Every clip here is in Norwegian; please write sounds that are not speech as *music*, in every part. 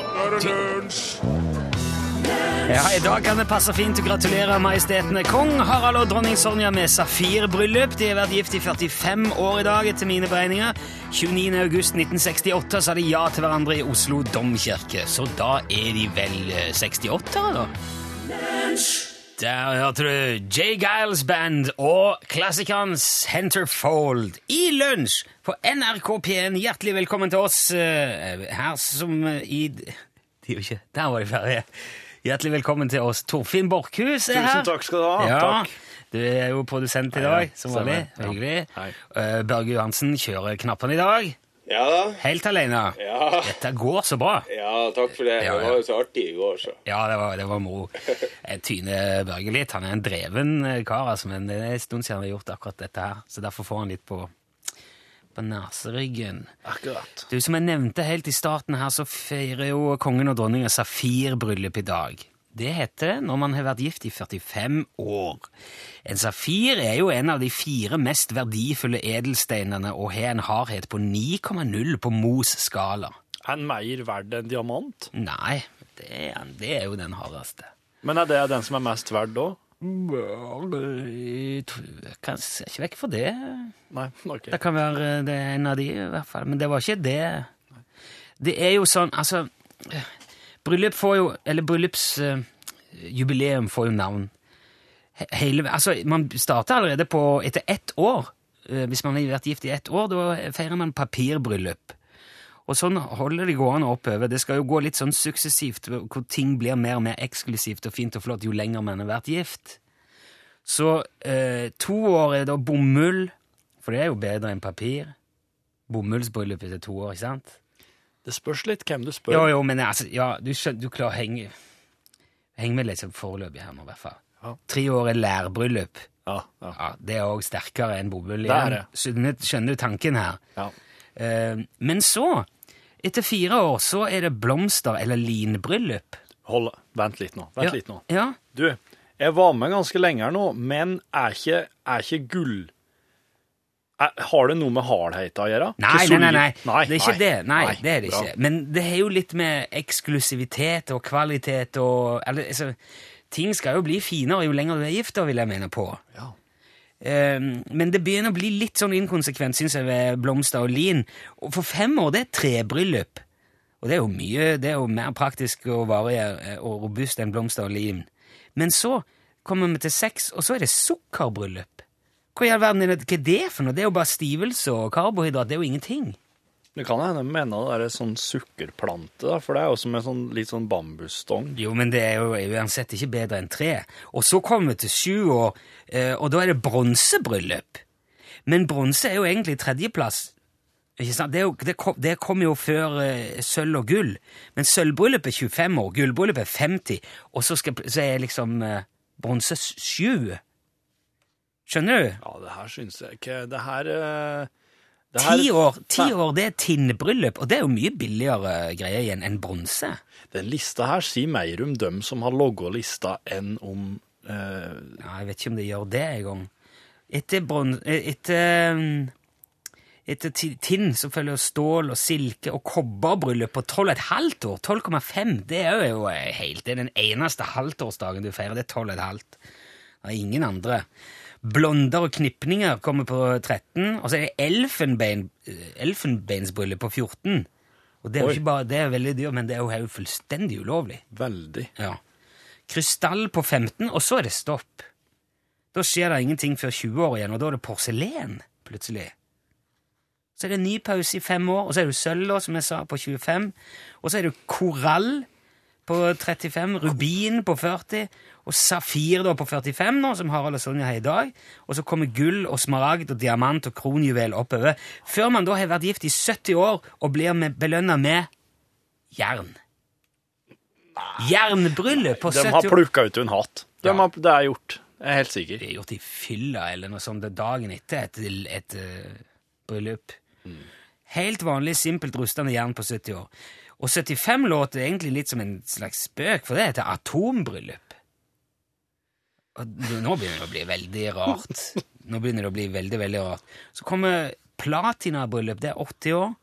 nå er det lunsj! Ja, I dag kan det passe fint å gratulere majestetene kong Harald og dronning Sonja med safirbryllup. De har vært gift i 45 år i dag, etter mine beregninger. 29. august 1968 sa de ja til hverandre i Oslo domkirke. Så da er de vel eh, 68, da? Der hørte du Jay Giles Band og klassikeren Centerfold i lunsj på NRK P1. Hjertelig velkommen til oss eh, her som i De er jo ikke Der var de ferdige. Hjertelig velkommen til oss. Torfinn Borchhus er her. Tusen takk skal du ha. Ja, Takk. Du er jo produsent i dag, som vanlig. Hyggelig. Eh, Børge Johansen kjører knappene i dag. Ja da. Helt alene. Ja. Dette går så bra. ja, takk for det. Ja, Det var jo så artig i går, så. Ja, det var, det var moro. Tyne Børge litt. Han er en dreven eh, kar, altså, men det er en stund siden han har gjort akkurat dette her, så derfor får han litt på, på neseryggen. Akkurat. Du, Som jeg nevnte helt i starten her, så feirer jo kongen og dronninga safirbryllup i dag. Det heter det når man har vært gift i 45 år. En safir er jo en av de fire mest verdifulle edelsteinene og har en hardhet på 9,0 på Mohs skala. Er den mer verd enn diamant? Nei, det er, det er jo den hardeste. Men er det den som er mest verd da? Jeg kan se ikke vekk for det. Nei, ok. Det kan være det er en av de, i hvert fall. Men det var ikke det. Det er jo sånn, altså Bryllup får jo Eller bryllupsjubileum får jo navn. Hele, altså, man starter allerede på etter ett år. uh, Hvis man har vært gift i ett år, da feirer man papirbryllup. Og sånn holder de gående oppover. Det skal jo gå litt sånn suksessivt, hvor ting blir mer og mer eksklusivt og fint og flott jo lenger man har vært gift. Så eh, to år er da bomull, for det er jo bedre enn papir. Bomullsbryllup etter to år, ikke sant? Det spørs litt hvem du spør. Jo, jo, men altså, ja, du, skjønner, du klarer å henge, Heng med litt sånn foreløpig her nå, i hvert fall. Ja. Tre år er lærbryllup. Ja, ja. Ja, det er òg sterkere enn bomull. Er. Skjønner, skjønner du tanken her? ja. Eh, men så, etter fire år, så er det blomster- eller linbryllup. Hold, vent litt nå. Vent Ja. litt nå. Ja, Du, jeg var med ganske lenge her nå, men er ikke, er ikke gull Har det noe med hardheten å gjøre? Nei, nei, nei, nei. Det er ikke det. Nei, det er det ikke. Men det er jo litt med eksklusivitet og kvalitet og eller, altså, Ting skal jo bli finere jo lenger du er gift, vil jeg mene på. Ja. Um, men det begynner å bli litt sånn inkonsekvent, syns jeg, ved blomster og lin. Og for fem år, det er trebryllup. Og det er jo mye, det er jo mer praktisk og varig eh, og robust enn blomster og lin. Men så kommer vi til seks, og så er det sukkerbryllup. Hva i all verden er det, hva er det for noe? Det er jo bare stivelse og karbohydrat, det er jo ingenting. Det kan hende de mener det er sånn sukkerplante, da, for det er jo som en sånn, litt sånn bambusstong. Jo, men det er jo uansett ikke bedre enn tre. Og så kommer vi til sju år, eh, og da er det bronsebryllup. Men bronse er jo egentlig tredjeplass. Ikke sant? Det, er jo, det, kom, det kommer jo før eh, sølv og gull. Men sølvbryllup er 25 år, gullbryllup er 50, og så, skal, så er liksom eh, bronse sju. Skjønner du? Ja, det her syns jeg ikke Det her eh, det her- Ti år, ti år det er tinnbryllup, og det er jo mye billigere greier igjen enn bronse. Den lista her sier mer om dem som har logga lista, enn om uh... Ja, jeg vet ikke om det gjør det engang. Etter bron... eh, Etter etter tinn så følger stål og silke og kobberbryllup på 12,5 år. 12,5 det er jo helt Det er den eneste halvtårsdagen du feirer. Det er 12,5. Det er ingen andre. Blonder og knipninger kommer på 13, og så er det elfenbein, elfenbeinsbriller på 14. Og det er jo Oi. ikke bare, det er veldig dyrt, men det er jo fullstendig ulovlig. veldig Ja. Krystall på 15, og så er det stopp. Da skjer det ingenting før 20 år igjen, og da er det porselen, plutselig. Så er det en ny pause i fem år, og så er det sølv, som jeg sa, på 25. Og så er det korall på 35, rubin på 40, og safir da på 45, nå, som Harald og Sonja har i dag. Og så kommer gull og smaragd og diamant og kronjuvel oppover. Før man da har vært gift i 70 år og blir belønna med jern. Jernbryllup på De har år. plukka ut en hatt. De har, det er gjort. Jeg er helt sikker. Det er gjort i fylla eller noe sånt dagen etter et, et, eh, bryllup. Helt vanlig, simpelt rustende jern på 70 år. Og 75 låter egentlig litt som en slags spøk, for det heter atombryllup. Og nå begynner det å bli veldig rart. Nå begynner det å bli veldig, veldig rart. Så kommer platinabryllup, det er 80 år.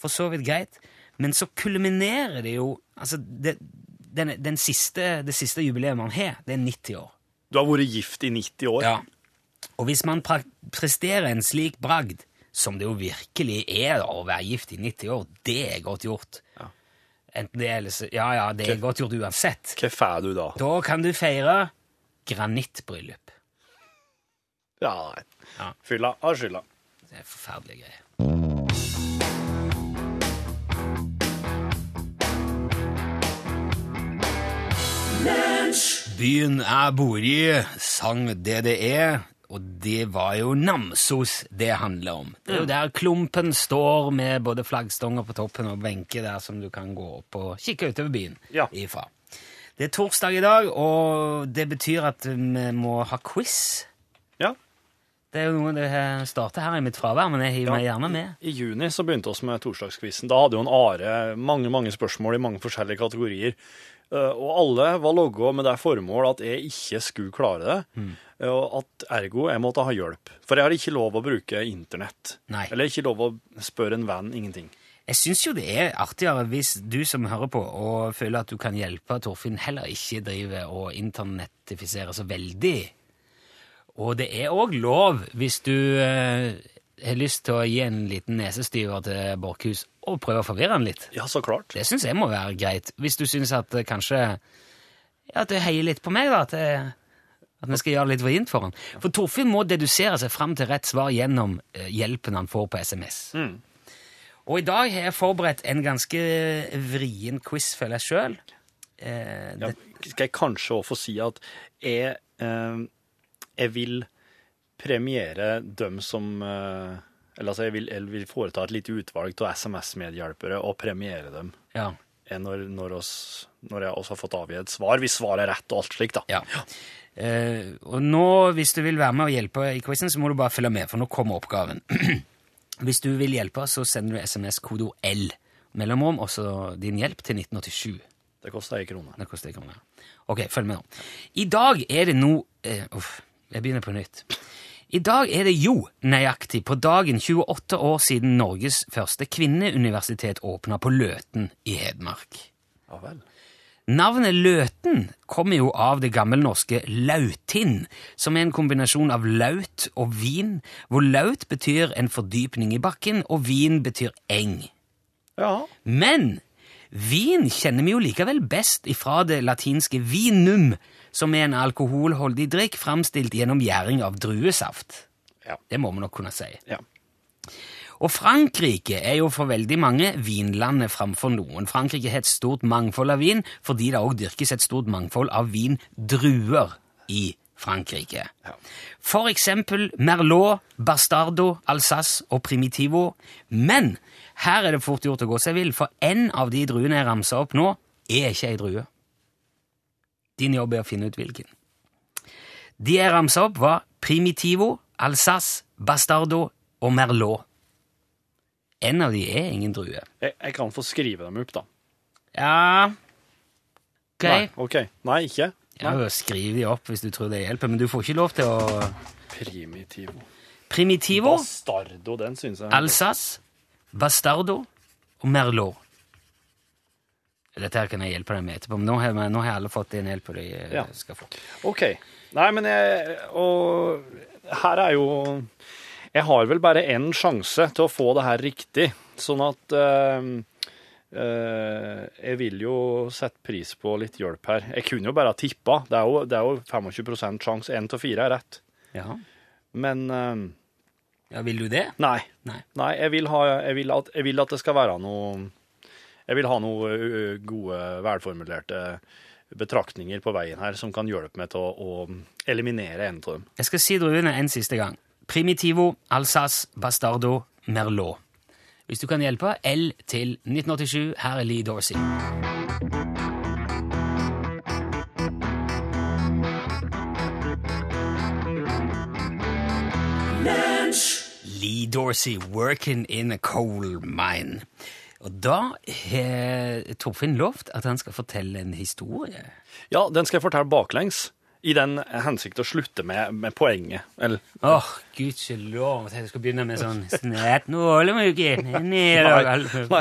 For så vidt greit. Men så kulminerer det jo altså det, den, den siste, Det siste jubileet man har, det er 90 år. Du har vært gift i 90 år. Ja. Og hvis man presterer en slik bragd, som det jo virkelig er da, å være gift i 90 år, det er godt gjort. Ja. Enten det er eller Ja, ja, det er godt gjort uansett. Hva får du da? Da kan du feire granittbryllup. Ja, nei. Ja. Fylla av skylda. Det er forferdelige greier. Byen jeg bor i, sang DDE, og det var jo Namsos det handler om. Det er jo der klumpen står med både flaggstonger på toppen og benker der som du kan gå opp og kikke utover byen Ja. ifra. Det er torsdag i dag, og det betyr at vi må ha quiz. Ja. Det er jo noe det starter her i mitt fravær, men jeg hiver meg gjerne med. I juni så begynte vi med torsdagskvissen. Da hadde jo en Are mange mange spørsmål i mange forskjellige kategorier. Eh, Og alle var logga med det formål at jeg ikke skulle klare det. Mm. Og at ergo jeg måtte ha hjelp. For jeg har ikke lov å bruke internett. Nei. Eller ikke lov å spørre en venn. Ingenting. Jeg syns jo det er artigere hvis du som hører på og føler at du kan hjelpe Torfinn, heller ikke driver og internettifiserer så veldig. Og det er òg lov hvis du eh, har lyst til å gi en liten nesestyver til Borchhus og prøve å forvirre han litt. Ja, så klart. Det syns jeg må være greit. Hvis du syns at eh, kanskje ja, at du heier litt på meg, da. At, jeg, at vi skal gjøre det litt vrient for han. For Torfinn må dedusere seg fram til rett svar gjennom eh, hjelpen han får på SMS. Og i dag har jeg forberedt en ganske vrien quiz, føler jeg sjøl. Eh, Ja, det- skal jeg kanskje også få si at jeg, eh, jeg vil premiere dem som eh, Eller altså, jeg vil, jeg vil foreta et lite utvalg av SMS-medhjelpere og premiere dem ja. eh, når, når, oss, når jeg også har fått avgi et svar, hvis svaret er rett og alt slikt, da. ja. Eh, og nå, hvis du vil være med og hjelpe i quizen, så må du bare følge med, for nå kommer oppgaven. *clears throat* hvis du vil hjelpe, så sender du SMS-kodo L, mellomrom, og så din hjelp til 1987. Det koster ei krone. Det koster ei kroner. Ok, følg med nå. I dag er det nå uh, Uff, jeg begynner på nytt. I dag er det jo nøyaktig på dagen 28 år siden Norges første kvinneuniversitet åpna på Løten i Hedmark. Ja vel. Navnet Løten kommer jo av det gammelnorske lautinn, som er en kombinasjon av laut og vin, hvor laut betyr en fordypning i bakken, og vin betyr eng. Ja. Men vin kjenner vi jo likevel best ifra det latinske vinum, som er en alkoholholdig drikk framstilt gjennom gjæring av druesaft. Ja. Det må vi nok kunne si. ja. Og Frankrike er jo for veldig mange vinlandet framfor noen. Frankrike har et stort mangfold av vin, fordi det òg dyrkes et stort mangfold av vindruer i Frankrike. Ja. For eksempel Merlot, Bastardo, Alsace og Primitivo. Men her er det fort gjort å gå seg vill, for en av de druene jeg ramser opp nå, er ikke ei drue. Din jobb er å finne ut hvilken. De jeg ramsa opp, var Primitivo, Alsace, Bastardo og Merlot. En av de er ingen drue. Jeg, jeg kan få skrive dem opp, da. Ja Ok. Nei, ok. Nei, ikke? Ja, Skriv de opp hvis du tror det hjelper, men du får ikke lov til å Primitivo. Primitivo, Bastardo, den synes jeg. Alsace, Bastardo og Merlot. Dette her kan jeg hjelpe deg med etterpå, men nå har, vi- nå har alle fått den hjelpa de eh, Ja. skal få. Ok. Nei, men jeg Og her er jo Jeg har vel bare én sjanse til å få det her riktig, sånn at eh, eh, Jeg vil jo sette pris på litt hjelp her. Jeg kunne jo bare ha tippa. Det er jo, det er jo 25% sjanse. Én av fire er rett. Ja. Men eh, ja, vil du det? nei. Nei. Nei, jeg vil, ha, jeg, vil at, jeg vil at det skal være noe Jeg vil ha noen gode, velformulerte betraktninger på veien her som kan hjelpe meg til å, å eliminere en av dem. Jeg skal si druene en siste gang. Primitivo, Alsace, Bastardo, Merlot. Hvis du kan hjelpe, L til 1987. Her er Lee Dorsey. Lee Dorsey, 'Working in a Coal Mine'. Og da har Torfinn lovt at han skal fortelle en historie. Ja, den skal jeg fortelle baklengs. I den hensikt å slutte med, med poenget. Eller Åh, gudskjelov at jeg skal begynne med sånn Snett nålemuke Nei, Nei,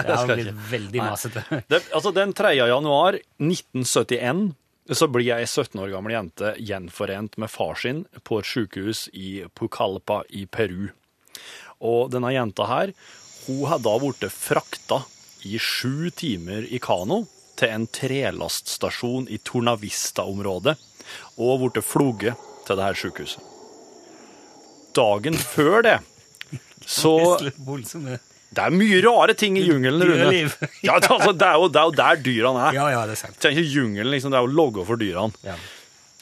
det skal jeg veldig masete. det, altså, den 3. januar 1971 så blir ei 17 år gammel jente gjenforent med far sin på et sykehus i Pucallpa i Peru. Og denne jenta her, hun har da blitt frakta i sju timer i kano til en trelaststasjon i Tornavista-området, og blitt floget til det her sykehuset. Dagen før det, så *laughs* Det er mye rare ting i jungelen, Rune. *laughs* Ja, altså, det, er jo, det er jo der dyrene er. Ja, ja, det er sant. Ikke jungelen, liksom, det er jo logga for dyrene. Ja.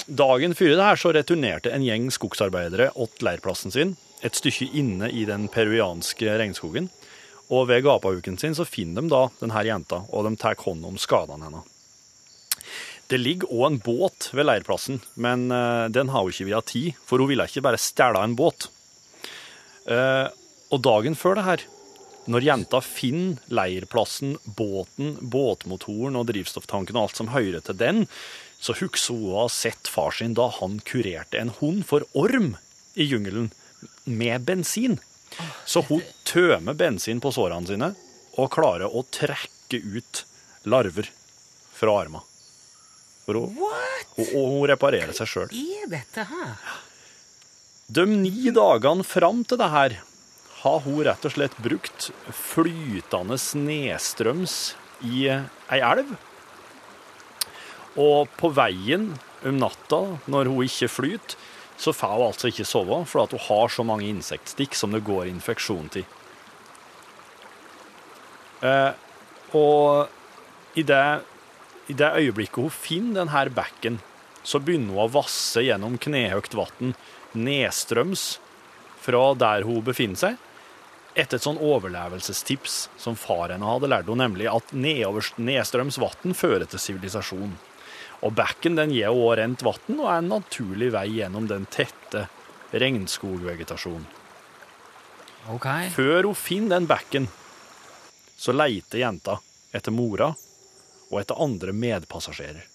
Dagen før det her så returnerte en gjeng skogsarbeidere åt leirplassen sin, et stykke inne i den peruanske regnskogen. Og ved gapahuken sin så finner de da denne jenta, og de tar hånd om skadene hennes. Det ligger òg en båt ved leirplassen, men eh, den har hun ikke vi hatt tid, for hun ville ikke bare stjele en båt. Eh, og dagen før det her, når jenta finner leirplassen, båten, båtmotoren og drivstofftanken og alt som hører til den, så husker hun å ha sett far sin da han kurerte en hund for orm i jungelen med bensin. Så hun tømmer bensin på sårene sine og klarer å trekke ut larver fra armene. Hun, og hun reparerer seg sjøl. er dette her? De ni dagene fram til det her har hun rett og slett brukt flytende nedstrøms i ei elv. Og på veien om natta, når hun ikke flyter, så får hun altså ikke sove, for hun har så mange insektstikk som det går infeksjon til. Eh, og i det, i det øyeblikket hun finner denne bekken, så begynner hun å vasse gjennom knehøyt vann nedstrøms fra der hun befinner seg, etter et sånn overlevelsestips som far henne hadde lært henne, nemlig at nedstrøms vann fører til sivilisasjon. Og bekken den gir også rent vann og er en naturlig vei gjennom den tette regnskogvegetasjonen. Okay. Før hun finner den bekken, så leiter jenta etter mora og etter andre medpassasjerer.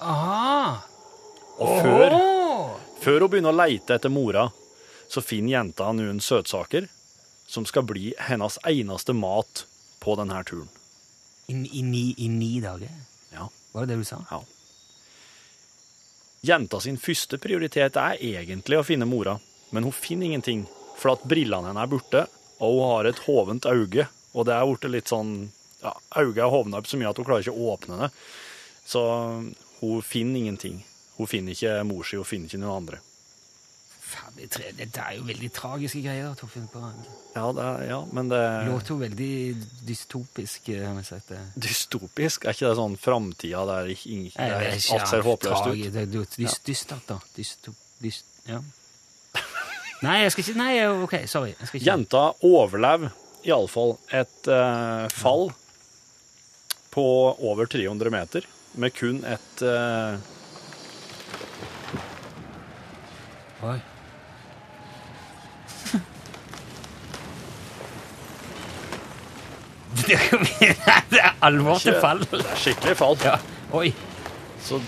Aha. Og før, oh. før hun begynner å leite etter mora, så finner jenta noen søtsaker som skal bli hennes eneste mat på denne turen. I, i, ni, I ni dager? Var det det du sa? Ja. Jenta sin første prioritet er egentlig å finne mora, men hun finner ingenting, for at brillene hennes er borte, og hun har et hovent øye, og det er blitt litt sånn ja, Øyet har hovna opp så mye at hun klarer ikke å åpne det. Så hun finner ingenting. Hun finner ikke mor si, hun finner ikke noen andre. Faen, det, tre- dette er jo veldig tragiske greier. Torfinn. på- Ja, det er, ja men det Det låter jo veldig dystopisk. eh, sagt det. Dystopisk? Er ikke det sånn framtida der ikke, alt ser ja, håpløst ut? Det er dys- dys, dystert, da. Dysto, dyst, ja. Nei, jeg skal ikke Nei, OK, sorry. Jeg skal ikke. Jenta overlever iallfall et uh, fall på over 300 meter, med kun et uh, Oi. *laughs* det er alvor til fall. Det er skikkelig fall. Ja. Oi. Så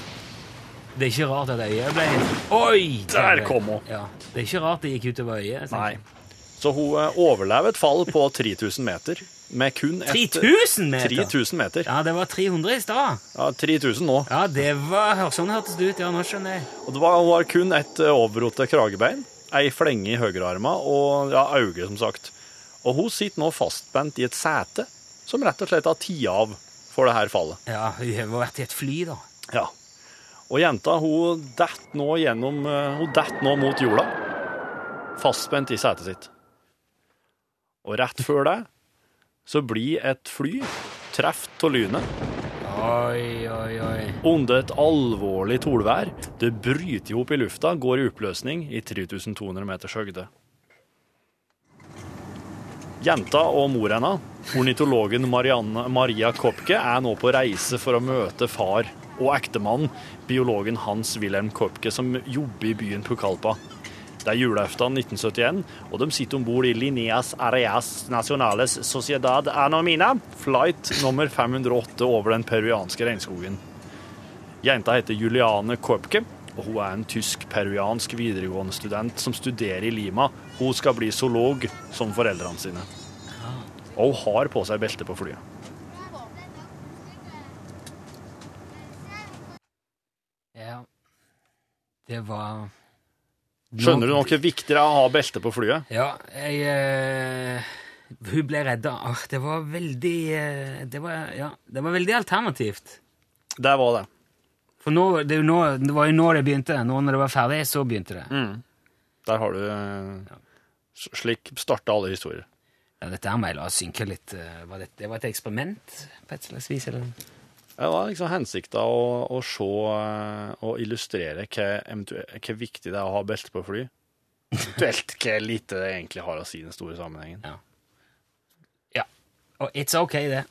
Det er ikke rart at øyet ble Oi! Der kom hun. Ja. Det er ikke rart det gikk utover øyet. nei. Så hun eh, overlever et fall på 3000 meter, med kun et 3000 meter? 3000 meter. Ja, det var 300 i stad. Ja, 3000 nå. Ja, det var Sånn hørtes det ut. Ja, nå skjønner jeg. Og det var, hun har kun et eh, kragebein, ei flenge i høyrearmen og ja, øye, som sagt. Og hun sitter nå fastspent i et sete som rett og slett har tatt av for det her fallet. Ja, Hun har vært i et fly, da. Ja. Og jenta hun detter nå gjennom eh, Hun detter nå mot jorda, fastspent i setet sitt. Og rett før det så blir et fly truffet av lynet Oi, oi, oi. under et alvorlig tolvær. Det bryter jo opp i lufta, går i oppløsning i 3200 meters høgde. Jenta og mor hennes, ornitologen Marianne, Maria Kopke, er nå på reise for å møte far og ektemannen, biologen Hans Wilhelm Kopke, som jobber i byen Pukalpa. Det er julaften 1971, og de sitter om bord i Lineas Areas Nacionales Sociedad Anomina, flight nummer 508 over den peruanske regnskogen. Jenta heter Juliane Kopke, Og hun er en tysk-peruansk videregående student som studerer i Lima. Hun skal bli zoolog som foreldrene sine. Og hun har på seg belte på flyet. Ja. Det var Skjønner du noe viktigere å ha belte på flyet? Ja, jeg uh Hun ble redda. Det var veldig eh, det, var, ja, det var veldig alternativt. Det var det. For nå, det, nå, det var jo nå det begynte. Nå når det var ferdig, så begynte det. Der har du eh, s- Slik starta alle historier. Ja, dette her må å synke litt. eh, Var det, det var et eksperiment på et slags vis? eller? Det var liksom hensikta å, å se eh, og illustrere hva, hva viktig det er å ha belte på fly. Eventuelt hva lite det egentlig har å si i den store sammenhengen. Ja. ja. Og it's ok, det.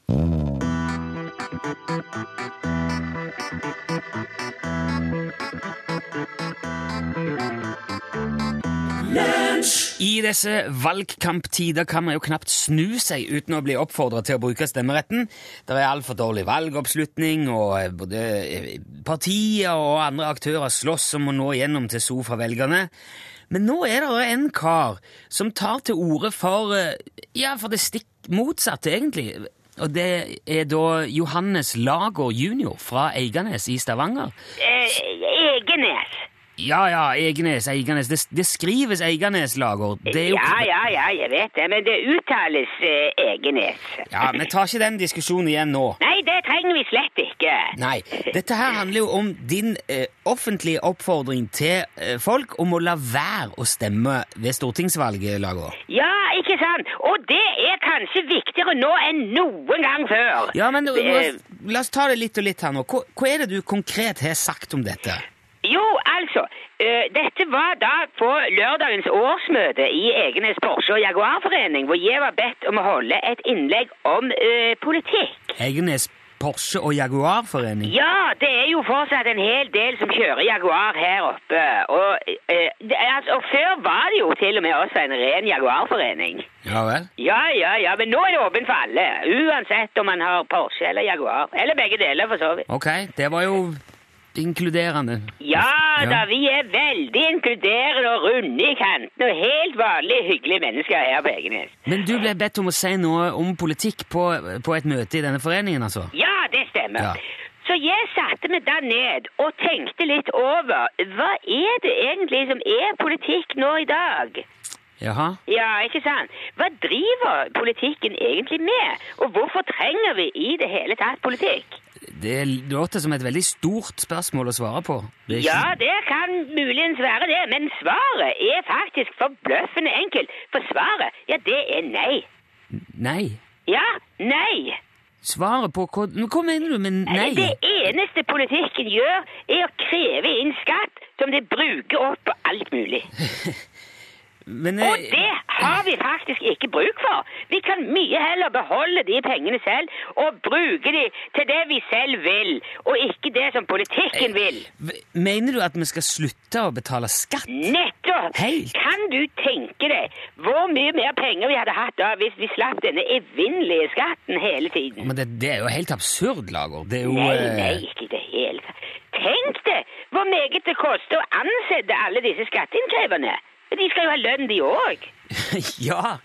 I disse valgkamptider kan man jo knapt snu seg uten å bli oppfordra til å bruke stemmeretten. Det er altfor dårlig valgoppslutning, og eh, både eh, partier og andre aktører slåss om å nå gjennom til so fra velgerne. Men nå er det en kar som tar til orde for eh, ja, for det stikk motsatte, egentlig. Og det er da Johannes Lager jr. fra Eiganes i Stavanger. Eh, Egenes. Ja, ja, Egenes, Eiganes. Det, det skrives Eiganes-lager. Er jo Ja, ja, ja, jeg vet det, men det uttales eh, Egenes. Ja, Vi tar ikke den diskusjonen igjen nå. Nei, det trenger vi slett ikke. Nei, dette her handler jo om din eh, offentlige oppfordring til eh, folk om å la være å stemme ved stortingsvalget, Lager. Ja, ikke sant? Og det er kanskje viktigere nå enn noen gang før. Ja, men Eh, la, la oss ta det litt og litt her nå. Hva, hva er det du konkret har sagt om dette? Jo, altså, Uh, dette var da på lørdagens årsmøte i Egenes Porsche og Jaguarforening, hvor jeg var bedt om å holde et innlegg om uh, politikk. Egenes Porsche og Jaguarforening? Ja, det er jo fortsatt en hel del som kjører Jaguar her oppe. Og, eh, det, altså, og før var det jo til og med også en ren Jaguarforening. Ja vel? Ja, ja, ja, men nå er det åpent for alle. Uansett om man har Porsche eller Jaguar. Eller begge deler, for så vidt. Ok, det var jo inkluderende. Ja Ja. da, vi er veldig inkluderende og runde i kantene og helt vanlige, hyggelige mennesker her på Egenes. Men du ble bedt om å si noe om politikk på, på et møte i denne foreningen, altså? Ja, det stemmer. Ja. Så jeg satte meg da ned og tenkte litt over hva er det egentlig som er politikk nå i dag? Jaha? Ja, ikke sant? Hva driver politikken egentlig med? Og hvorfor trenger vi i det hele tatt politikk? Det låter som et veldig stort spørsmål å svare på. Det ikke- Ja, det kan muligens være det, men svaret er faktisk forbløffende enkelt. For svaret, ja, det er nei. Nei. Ja, nei. Svaret på hva Hva mener du med nei? Det eneste politikken gjør, er å kreve inn skatt som de bruker opp på alt mulig. *laughs* Men, Og eh, det har vi faktisk ikke bruk for. Vi kan mye heller beholde de pengene selv og bruke de til det vi selv vil, og ikke det som politikken vil. Mener du at vi skal slutte å betale skatt? Nettopp! Helt. Kan du tenke deg hvor mye mer penger vi hadde hatt da hvis vi slapp denne evinnelige skatten hele tiden? Men det, det er jo helt absurd, Lager. Det er jo Nei, eh, nei, ikke i det hele tatt. Tenk deg hvor meget det koster å ansette alle disse skatteinnkreverne. De skal jo ha lønn, de òg. *laughs* Ja,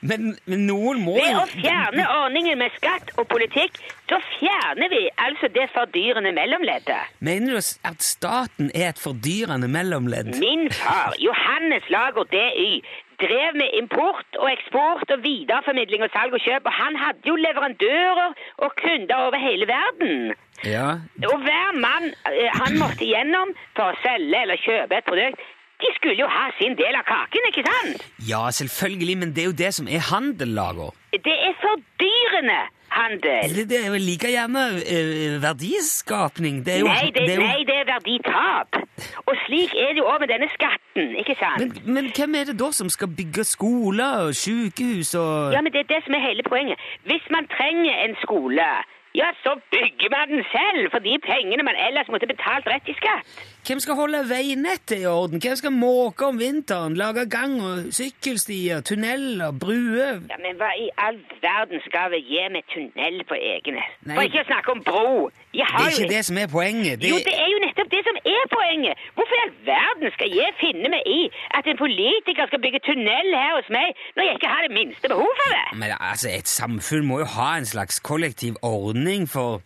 men, men noen må Ved å fjerne ordningen med skatt og politikk, da fjerner vi altså det fordyrende mellomleddet. Mener du at staten er et fordyrende mellomledd? Min far, Johannes Lager DY, drev med import og eksport og videreformidling og salg og kjøp, og han hadde jo leverandører og kunder over hele verden. Ja, Og hver mann eh, han måtte igjennom for å selge eller kjøpe et produkt, de skulle jo ha sin del av kaken, ikke sant? ja, selvfølgelig, men det er jo det som er handel, Lager. Det er fordyrende handel. Det, det er jo like gjerne eh, verdiskapning. Det jo, Nei, det, det jo nei, det er verditap. Og slik er det jo også med denne skatten, ikke sant? men, men hvem er det da som skal bygge skoler og sykehus og Ja, men det er det som er hele poenget. Hvis man trenger en skole, ja, så bygger man den selv for de pengene man ellers måtte betalt rett i skatt. Hvem skal holde veinettet i orden? Hvem skal måke om vinteren? Lage gang- og sykkelstier, tunneler, bruer? Ja, men hva i all verden skal vi gi med tunnel på Egenes? For ikke å snakke om bro Det er ikke det som er poenget. Det, Jo, det er jo nettopp det som er poenget. Hvorfor i all verden skal jeg finne meg i at en politiker skal bygge tunnel her hos meg, når jeg ikke har det minste behov for det? Men altså, et samfunn må jo ha en slags kollektiv ordning for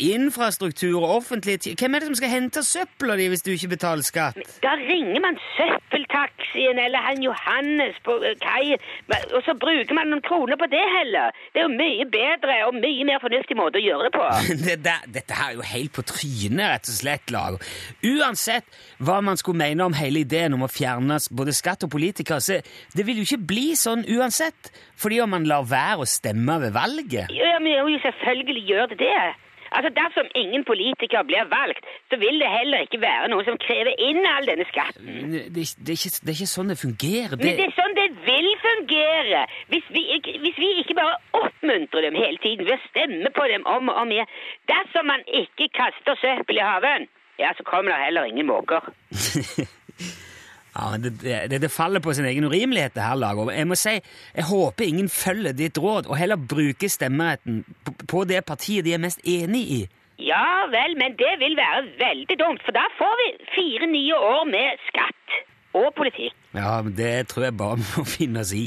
infrastruktur og offentlige ti- Hvem er det som skal hente søpla di hvis du ikke betaler skatt? Da ringer man søppeltaxien eller han Johannes på eh, kaien, og så bruker man noen kroner på det heller. Det er jo mye bedre og mye mer fornuftig måte å gjøre det på. *laughs* Det der, dette her er jo helt på trynet, rett og slett, Lago. Uansett hva man skulle mene om hele ideen om å fjerne både skatt og politikere, så det vil jo ikke bli sånn uansett, fordi om man lar være å stemme ved valget. Ja, men jo, selvfølgelig gjør det det. Altså, Dersom ingen politikere blir valgt, så vil det heller ikke være noen som krever inn all denne skatten. Det, det, det, er, ikke, det er ikke sånn det fungerer. Men det er sånn det vil fungere. Hvis vi, hvis vi ikke bare oppmuntrer dem hele tiden ved å stemme på dem om og om igjen. Dersom man ikke kaster søppel i haven, ja, så kommer det heller ingen måker. *laughs* ja, men det, det, det faller på sin egen urimelighet, det her, laget. Jeg må si, jeg håper ingen følger ditt råd, og heller bruker stemmeretten på, på det partiet de er mest enig i. Ja vel, men det vil være veldig dumt, for da får vi fire nye år med skatt og politikk. Ja, men det tror jeg bare *laughs* må finne oss i.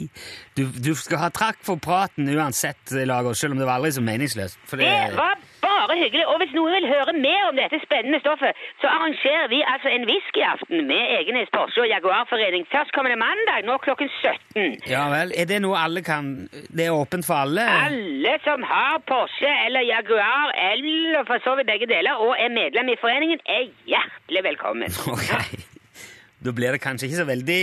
Du, du skal ha trakk for praten uansett, Lager, selv om det var aldri så meningsløst. For det, Det var bare hyggelig. Og hvis noen vil høre mer om dette spennende stoffet, så arrangerer vi altså en whiskyaften med Egenes Porsche og Jaguarforening førstkommende mandag nå klokken 17. Ja vel. Er det noe alle kan Det er åpent for alle? Alle som har Porsche eller Jaguar eller for så vidt begge deler og er medlem i foreningen, er hjertelig velkommen. *laughs* Ok. Da blir det kanskje ikke så veldig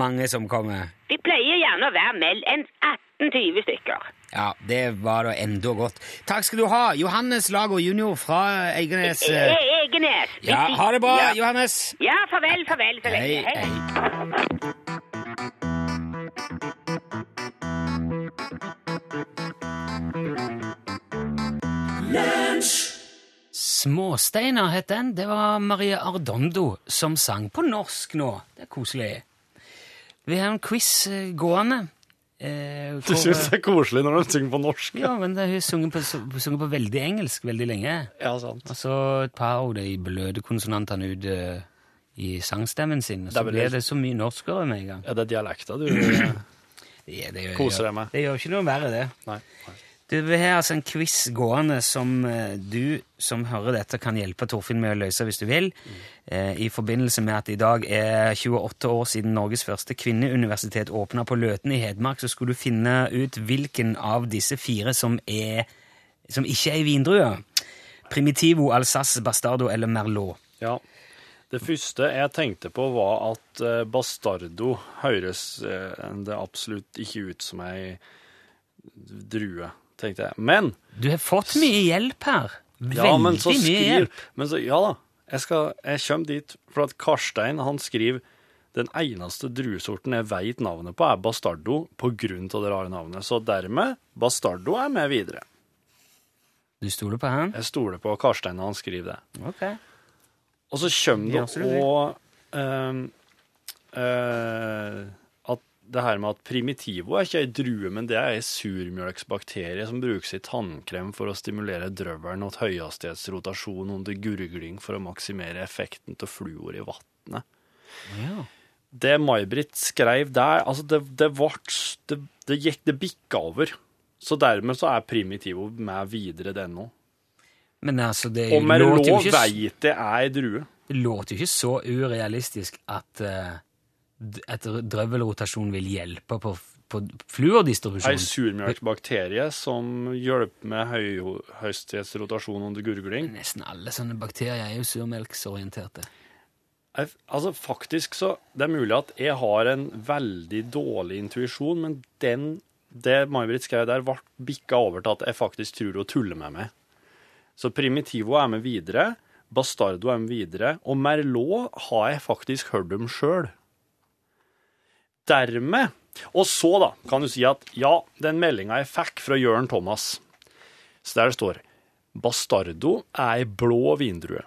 mange som kommer? Vi pleier gjerne å være mellom 18 15-20 stykker. Ja, det var da enda godt. Takk skal du ha, Johannes Lago jr. fra Egenes. E eh. e Egenes. Ja, ha det bra, ja. Johannes. Ja, farvel, farvel. farvel. Hei, hei. Småsteiner het den. Det var Marie Ardondo som sang på norsk nå. Det er koselig. Vi har en quiz eh, gående. Eh, Du syns det er koselig når de synger på norsk? Ja, men hun synger på, sunget på veldig engelsk veldig lenge. Ja, sant. Og så et par av de bløde konsonantene ut eh, i sangstemmen sin. og Så blir det- så mye norskere med en gang. Ja, det er dialekta du det, *clears throat* det gjør, Koser deg med. Det gjør ikke noe verre, det. Nei. Du, har altså en quiz gående som eh, du som hører dette, kan hjelpe Torfinn med å løse hvis du vil. Eh, I forbindelse med at i dag er 28 år siden Norges første kvinneuniversitet åpna på Løten i Hedmark, så skulle du finne ut hvilken av disse fire som, er, som ikke er i vindrua. Primitivo, Alsace, Bastardo eller Merlot. Ja. Det første jeg tenkte på, var at eh, bastardo høres det absolutt ikke ut som ei drue, tenkte jeg. Men Du har fått mye hjelp her. Veldig Ja, men så mye hjelp. Men så, ja da, jeg, skal, jeg kommer dit, for at Karstein han skriver den eneste druesorten jeg veit navnet på, er bastardo, på grunn av det rare navnet. Så dermed, bastardo er med videre. Du stoler på han? Jeg stoler på Karstein når han skriver det. Ok. Og så kommer det vil. Det her med at primitivo er ikke ei drue, men det er ei surmjølksbakterie som brukes i tannkrem for å stimulere drøvelen og høyhastighetsrotasjon under gurgling for å maksimere effekten av fluor i vannet. Ja. Det May-Britt skrev der, altså det, det vart det, det gikk det bikka over. Så dermed så er primitivo med videre, det nå. Men altså, det Og Merlot ikke, veit det er ei drue. det låter jo ikke så urealistisk at, d- at drøvelrotasjon vil hjelpe på, på Ei fluordistribusjon. surmjølksbakterie som hjelper med høyhastighetsrotasjon under gurgling. Nesten alle sånne bakterier er jo surmelksorienterte. Jeg- Altså, faktisk så Det er mulig at jeg har en veldig dårlig intuisjon, men den, det May-Britt skrev der, ble bikka over til at jeg faktisk tror hun tuller med meg. Så Primitivo er med videre, Bastardo er med videre, og Merlot har jeg faktisk hørt om sjøl. Dermed Og så, da, kan du si at ja, den meldinga jeg fikk fra Jørn Thomas, så der det står Bastardo er ei blå vindrue.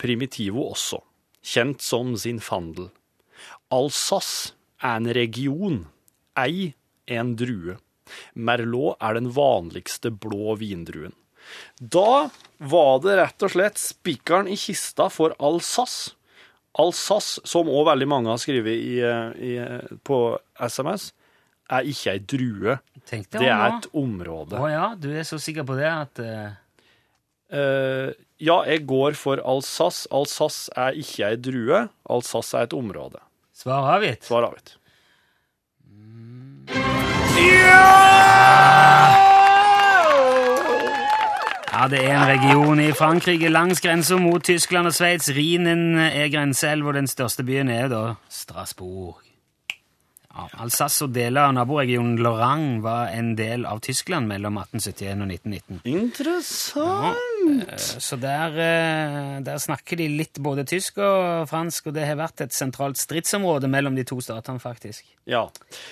Primitivo også, kjent som sin fandel. Alsace er en region, ei en drue. Merlot er den vanligste blå vindruen. Da var det rett og slett spikeren i kista for Alsace. Alsace, som òg veldig mange har skrevet i, i, på SMS, er ikke ei drue. Tenkte Det er et område. Å ja, du er så sikker på det at uh... Uh, ja, jeg går for Alsace. Alsace er ikke ei drue. Alsace er et område. Svar avgitt? Svar avgitt. Ja, det er en region i Frankrike langs grensa mot Tyskland og Sveits. Rhinen er grenseelv, og den største byen er da Strasbourg. Ja, Alsace og deler av naboregionen Lorraine var en del av Tyskland mellom 1871 og 1919. Interessant. Så der, eh, der snakker de litt både tysk og fransk, og det har vært et sentralt stridsområde mellom de to statene, faktisk. Ja.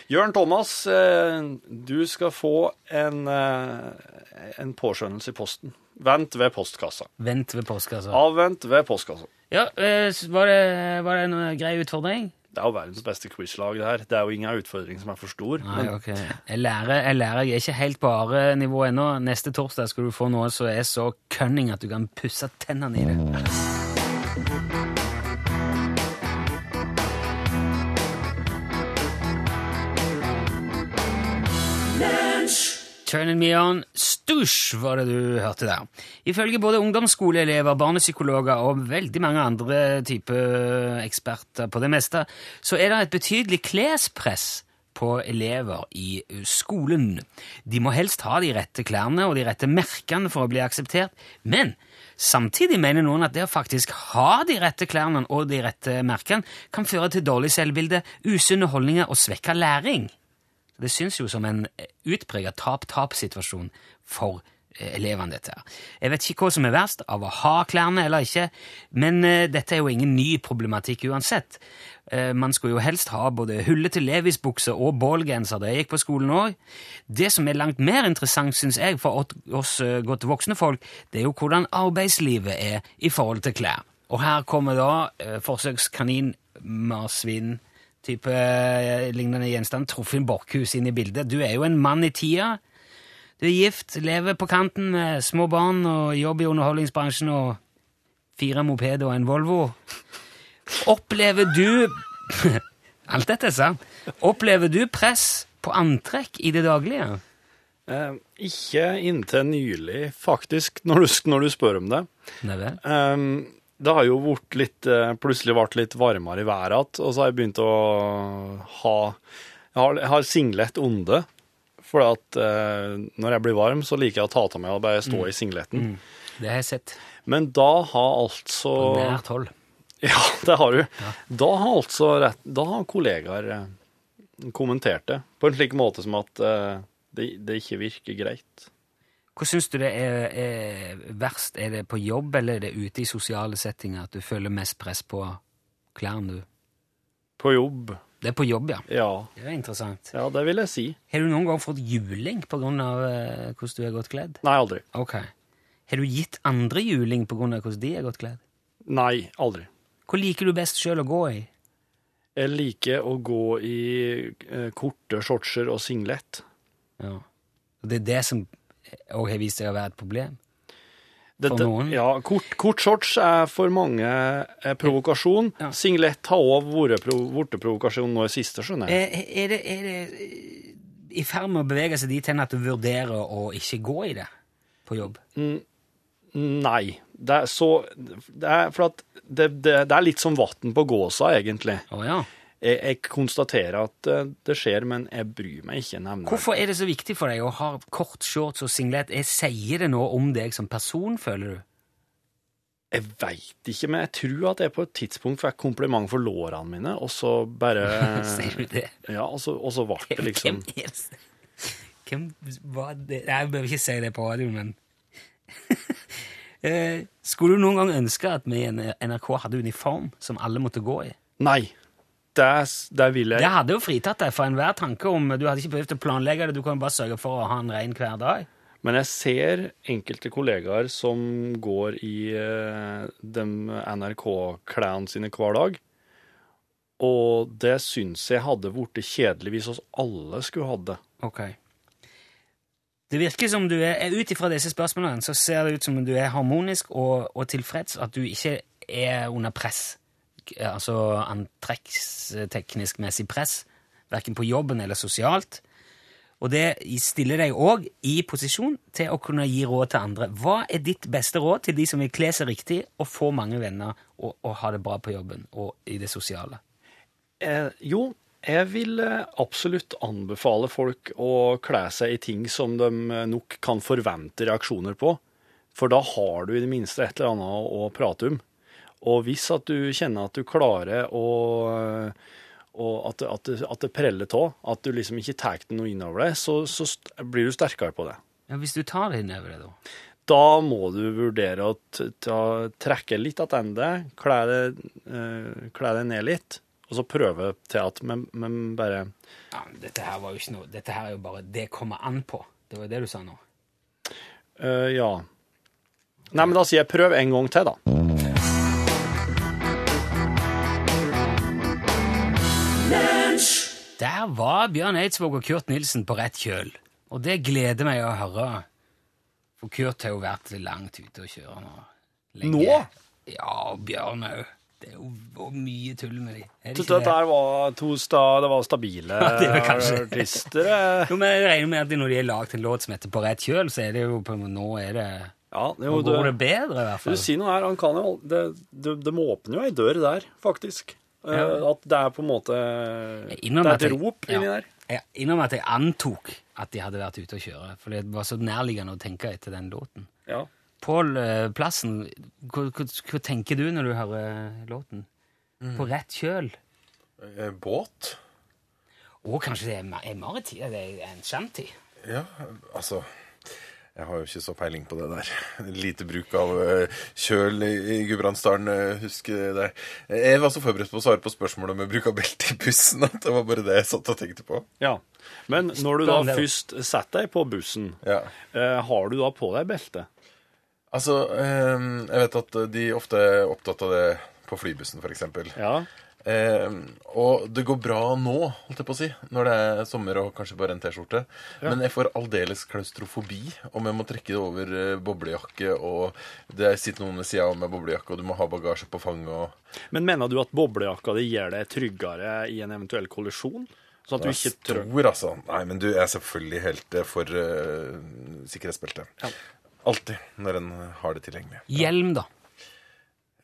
Jørn Thomas, eh, du skal få en, eh, en påskjønnelse i posten. Vent ved postkassa. Vent ved postkassa. Avvent ved postkassa. Ja, eh, var det, var det en grei utfordring? Det er jo verdens beste quizlag, det her. Det er jo ingen utfordring som er for stor. Nei, men ok. Jeg lærer, jeg lærer. Jeg er ikke helt på are-nivå ennå. Neste torsdag skal du få noe som er så cunning at du kan pusse tennene i det. Turning Me On Stush var det du hørte der. Ifølge både ungdomsskoleelever, barnepsykologer og veldig mange andre typer eksperter på det meste, så er det et betydelig klespress på elever i skolen. De må helst ha de rette klærne og de rette merkene for å bli akseptert, men samtidig mener noen at det å faktisk ha de rette klærne og de rette merkene kan føre til dårlig selvbilde, usunne holdninger og svekka læring. Det syns jo som en utpreget tap-tap-situasjon for eh, elevene, dette her. Jeg vet ikke hva som er verst, av å ha klærne eller ikke, men eh, dette er jo ingen ny problematikk uansett. Eh, man skulle jo helst ha både hullete Levis-bukser og ballgenser da jeg gikk på skolen òg. Det som er langt mer interessant, syns jeg, for oss- godt voksne folk, det er jo hvordan arbeidslivet er i forhold til klær. Og her kommer da forsøkskanin, marsvin, type eh, lignende gjenstand, Torfinn Borchhus inn i bildet. Du er jo en mann i tida. Du er gift, lever på kanten med små barn og jobber i underholdningsbransjen og fire mopeder og en Volvo. Opplever du *laughs* Alt dette er sant. Opplever du press på antrekk i det daglige? eh, ikke inntil nylig, faktisk, når du, når du spør om det. Nei vel? Um, det har jo vært litt, eh, plutselig vært litt varmere i været igjen, og så har jeg begynt å ha Jeg har, jeg har singlet onde. For at eh, når jeg blir varm, så liker jeg å ta av meg og bare stå i singleten. Det har jeg sett. Men da har altså På nært hold. *laughs* Ja, det har du. Da har altså rett, Da har kollegaer eh, kommentert det på en slik måte som at eh, det, det ikke virker greit. Hva syns du det er, er verst? Er det på jobb, eller er det ute i sosiale settinger at du føler mest press på klærne du På jobb. Det er på jobb, ja. Ja. Det er interessant. Ja, det vil jeg si. Har du noen gang fått juling på grunn av eh, hvordan du er godt kledd? Nei, aldri. Ok. Har du gitt andre juling på grunn av hvordan de er godt kledd? Nei, aldri. Hva liker du best sjøl å gå i? Jeg liker å gå i eh, korte shortser og singlet. Ja. Og det er det som òg har vist seg å være et problem. Dette, noen? Ja, kort, kort shorts er for mange eh, provokasjon. Ja. Singlet har òg vært pro, provokasjon nå i siste, skjønner jeg. Er, er, det, er det eh, i ferd med å bevege seg dit hen at du vurderer å ikke gå i det på jobb? Nei. Det er så Det er, for at det, det, det er litt som vann på gåsa, egentlig. Å ja. Jeg, jeg konstaterer at eh, det skjer, men jeg bryr meg ikke nevneverdig. Hvorfor er det så viktig for deg å ha kort shorts og singlet? Jeg sier det nå om deg som person, føler du? Jeg veit ikke, men jeg tror at jeg på et tidspunkt fikk kompliment for lårene mine, og så bare *laughs* Sier du det? Ja, og så, og så ble det liksom Hvem er det? Hvem var det? Nei, Jeg bør ikke si det på radioen, men *laughs* Eh, Skulle du noen gang ønske at vi i NRK hadde uniform som alle måtte gå i? Nei. Det, det vil jeg Det hadde jo fritatt deg for enhver tanke om Du hadde ikke behøvd å planlegge det, du kan bare sørge for å ha en rein hver dag. Men jeg ser enkelte kollegaer som går i eh, de NRK-klærne sine hver dag. Og det syns jeg hadde blitt kjedelig hvis oss alle skulle hatt det. Ok. Det virker som du er, Ut ifra disse spørsmålene så ser det ut som du er harmonisk og, og tilfreds, at du ikke er under press. Altså antrekksteknisk messig press, verken på jobben eller sosialt. Og det stiller deg òg i posisjon til å kunne gi råd til andre. Hva er ditt beste råd til de som vil kle seg riktig og få mange venner og, og ha det bra på jobben og i det sosiale? Eh, jo, jeg vil eh, absolutt anbefale folk å kle seg i ting som de eh, nok kan forvente reaksjoner på. For da har du i det minste et eller annet å prate om. Og hvis at du kjenner at du klarer å og at, at, at det preller av, at du liksom ikke tar det noe innover deg, så, så blir du sterkere på det. Ja, Hvis du tar det innover deg, da? Da må du vurdere å trekke litt tilbake, kle det, eh, det ned litt, og så prøve til at Men, men bare Ja, men Dette her var jo ikke noe Dette her er jo bare 'det kommer an på'. Det var jo det du sa nå. Uh, Ja. Nei, men da sier jeg prøv en gang til, da. Der var Bjørn Eidsvåg og Kurt Nilsen på rett kjøl. Og det gleder meg å høre. For Kurt har jo vært langt ute å kjøre nå. Lenge. Nå? Ja, og Bjørn òg. Det er jo mye tull med de. Er det det? var to sta, det var stabile *laughs* Ja, det var kanskje- artister. *laughs* Jo, men jeg regner med at når de har lagd en låt som heter På rett kjøl, så er det jo på Nå er det Ja, jo, Nå går det det, bedre, i hvert fall. du sier noe her, han kan jo det, det, De åpner jo ei dør der, faktisk. Eh, Ja. At det er på en måte Det er et jeg- rop ja. inni der. Jeg innrømmer at jeg antok at de hadde vært ute å kjøre, for det var så nærliggende å tenke etter den låten. Ja. Pål eh, Plassen, hva, hva, hva tenker du når du hører låten? På rett kjøl? Eh, Båt? Og kanskje det er, er maritim? Det er en shanty? Ja, altså Jeg har jo ikke så peiling på det der. *laughs* Lite bruk av eh, kjøl i, Gudbrandsdalen, eh, husker det. Jeg var så forberedt på å svare på spørsmålet om bruk av belte i bussen *laughs* at det var bare det jeg satt og tenkte på. ja. Men når du da først setter deg på bussen, Ja. eh, har du da på deg belte? Altså, jeg vet at de ofte er opptatt av det på flybussen, f.eks. Ja. Eh, og det går bra nå, holdt jeg på å si, når det er sommer og kanskje bare en T-skjorte. Men jeg får aldeles klaustrofobi om jeg må trekke det over eh, boblejakke, og det sitter noen ved sida av med boblejakke, og du må ha bagasje på fanget og Men mener du at boblejakka di gjør deg tryggere i en eventuell kollisjon? Sånn at du ikke tror, stor, altså. Nei, men du er selvfølgelig helt eh, for uh, sikkerhetsbeltet. Ja. Alltid når en har det tilgjengelig. Hjelm, da?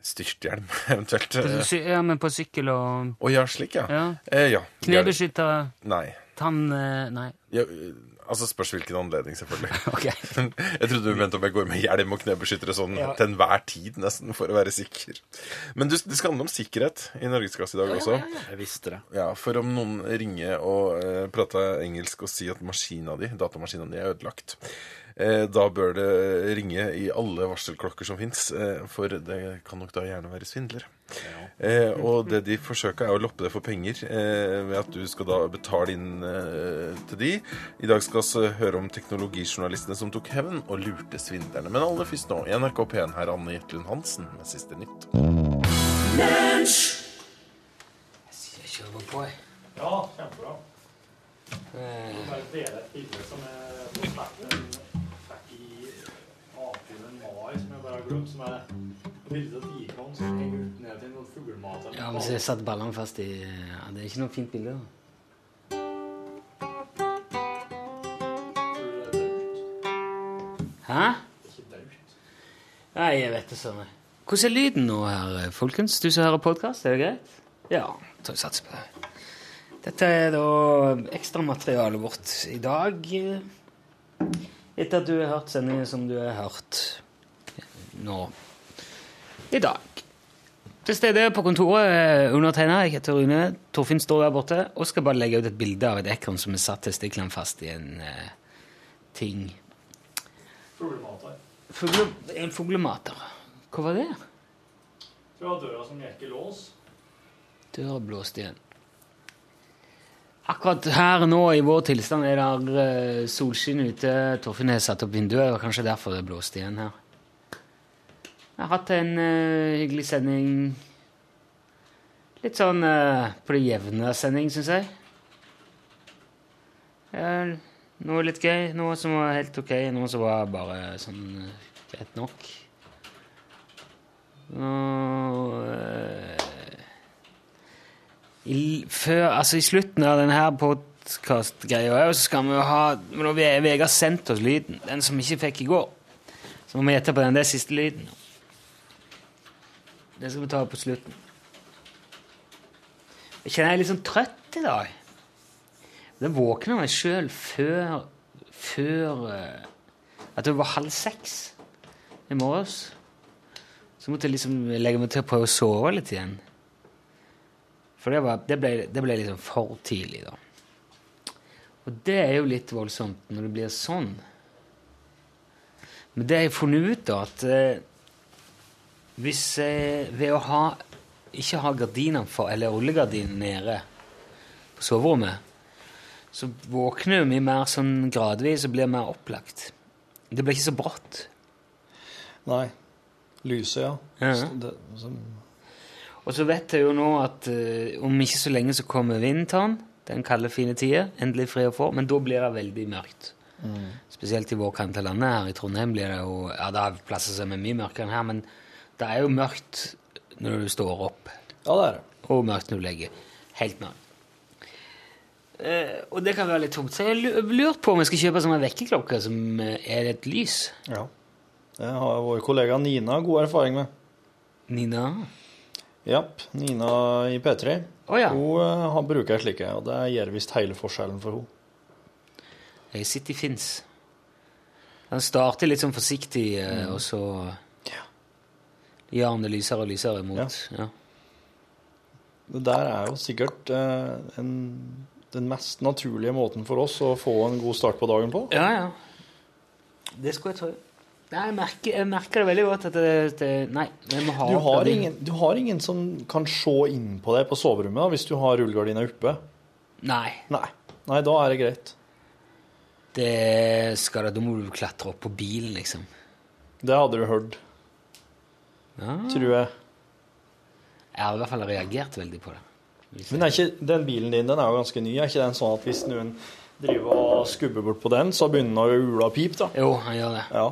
Styrthjelm, *laughs* eventuelt. På, ja, men på sykkel og Å ja, slik, ja. Ja. Eh, ja. Knebeskytter, Nei. tann... eh, Nei. Ja, eh, altså spørs hvilken anledning, selvfølgelig. *laughs* Ok. *laughs* Jeg trodde du mente om jeg går med hjelm og knebeskyttere sånn Ja. til enhver tid, nesten, for å være sikker. Men du, det skal handle om sikkerhet i Norgesklasse i dag også. Jeg visste det. Ja, For om noen ringer og uh, prater engelsk og sier at maskina di, datamaskina di er ødelagt, da bør det ringe i alle varselklokker som fins, eh, for det kan nok da gjerne være svindlere. Eh, og det de forsøker, er å loppe deg for penger eh, ved at du skal da betale inn eh, til de. I dag skal vi høre om teknologijournalistene som tok hevn og lurte svindlerne. Men aller først nå, i NRK P1 her Anne Jetlund Hansen med siste nytt. Jeg kjører på, jeg. Ja, kjempebra. Eh, Bare dele et bilde som jeg fikk i avfilmen Mai, som jeg bare har som er bildet av Dikon som henger ned til noen fuglemat. Ja, men så jeg satt ballene fast i ja, Det er ikke noe fint bilde. da. Hæ? Nei, jeg vet det sånn. Hvordan er lyden nå her, folkens? Du som hører podkast, er det greit? Ja, så jeg satser på det. Dette er da ekstramaterialet vårt i dag. Etter at du har hørt sendingen som du har hørt nå i dag. Til stede på kontoret er undertegna. Jeg heter Rune. Torfinn står der borte og skal bare legge ut et bilde av et ekorn som er satt testiklene fast i en eh, ting. Fuglemater. Fugle, en fuglemater. Hva var det? Det var døra som gikk i lås. Døra blåste igjen. Akkurat her nå i vår tilstand er det eh, solskinn ute. Torfinn har satt opp vinduet, og kanskje derfor det blåste igjen her. Jeg har hatt en uh, hyggelig sending. Litt sånn uh, på det jevne sending, syns jeg. Ja, Noe litt gøy, noe som var helt ok, noe som var bare sånn eh, greit nok. Og, i, før, altså I slutten av denne podkast-greia så skal vi jo ha Vegard sendte oss lyden, den som vi ikke fikk i går, så må vi gjette på den. Det er siste lyden. Det skal vi ta på slutten. Jeg kjenner jeg er litt sånn trøtt i dag. Det våkna meg sjøl før, før eh, At det var halv seks i morges. Så måtte jeg liksom legge meg til å prøve å sove litt igjen. For det, var, det, ble, det ble liksom for tidlig, da. Og det er jo litt voldsomt når det blir sånn. Men det har jeg funnet ut, da, at eh, hvis eh, ved å ha ikke ha gardinene for, eller rullegardinen nede på soverommet, så våkner vi mer sånn gradvis og blir mer opplagt. Det blir ikke så brått. Nei. Lyset, ja. Ja. Så det, så, Og så vet jeg jo nå at eh, om ikke så lenge så kommer vinteren, den kalde, fine tida, endelig fri å få, men da blir det veldig mørkt. Spesielt i vår kant av landet her i Trondheim blir det jo Ja, det er plasser som er mye mørkere enn her, men det er jo mørkt når du står opp, ja, det er det. og mørkt når du legger. Helt mørkt. Eh, og det kan være litt tungt. Så jeg lurte lurt på om jeg skal kjøpe sånne vekkerklokker som eh, er et lys. Ja. Det har vår kollega Nina god erfaring med. Nina? Japp. Nina i P3. Oh, ja. Hun eh, har bruker slike, slik, og det gjør visst hele forskjellen for henne. Jeg sitter i Finns. Han starter litt sånn forsiktig, mm. og så gjør han det lysere og lysere mot ja. Det der er jo sikkert eh, en, den mest naturlige måten for oss å få en god start på dagen på. ja, ja. Det skulle jeg tro. Nei, jeg merker, jeg merker det veldig godt at det, det Nei, vi må ha Du har, ingen, du har ingen som kan se inn på deg på soverommet da, hvis du har rullegardina oppe? Nei, Nei. Nei, da er det greit. det skal det Da må du klatre opp på bilen, liksom. Det hadde du hørt, Ja. tror jeg. Jeg har i hvert fall reagert veldig på det. Men ikke, den bilen din den er jo ganske ny. Er ikke den sånn at hvis noen driver og skubber bort på den, så begynner den å ule og pipe? da? Jo, han gjør det. Ja.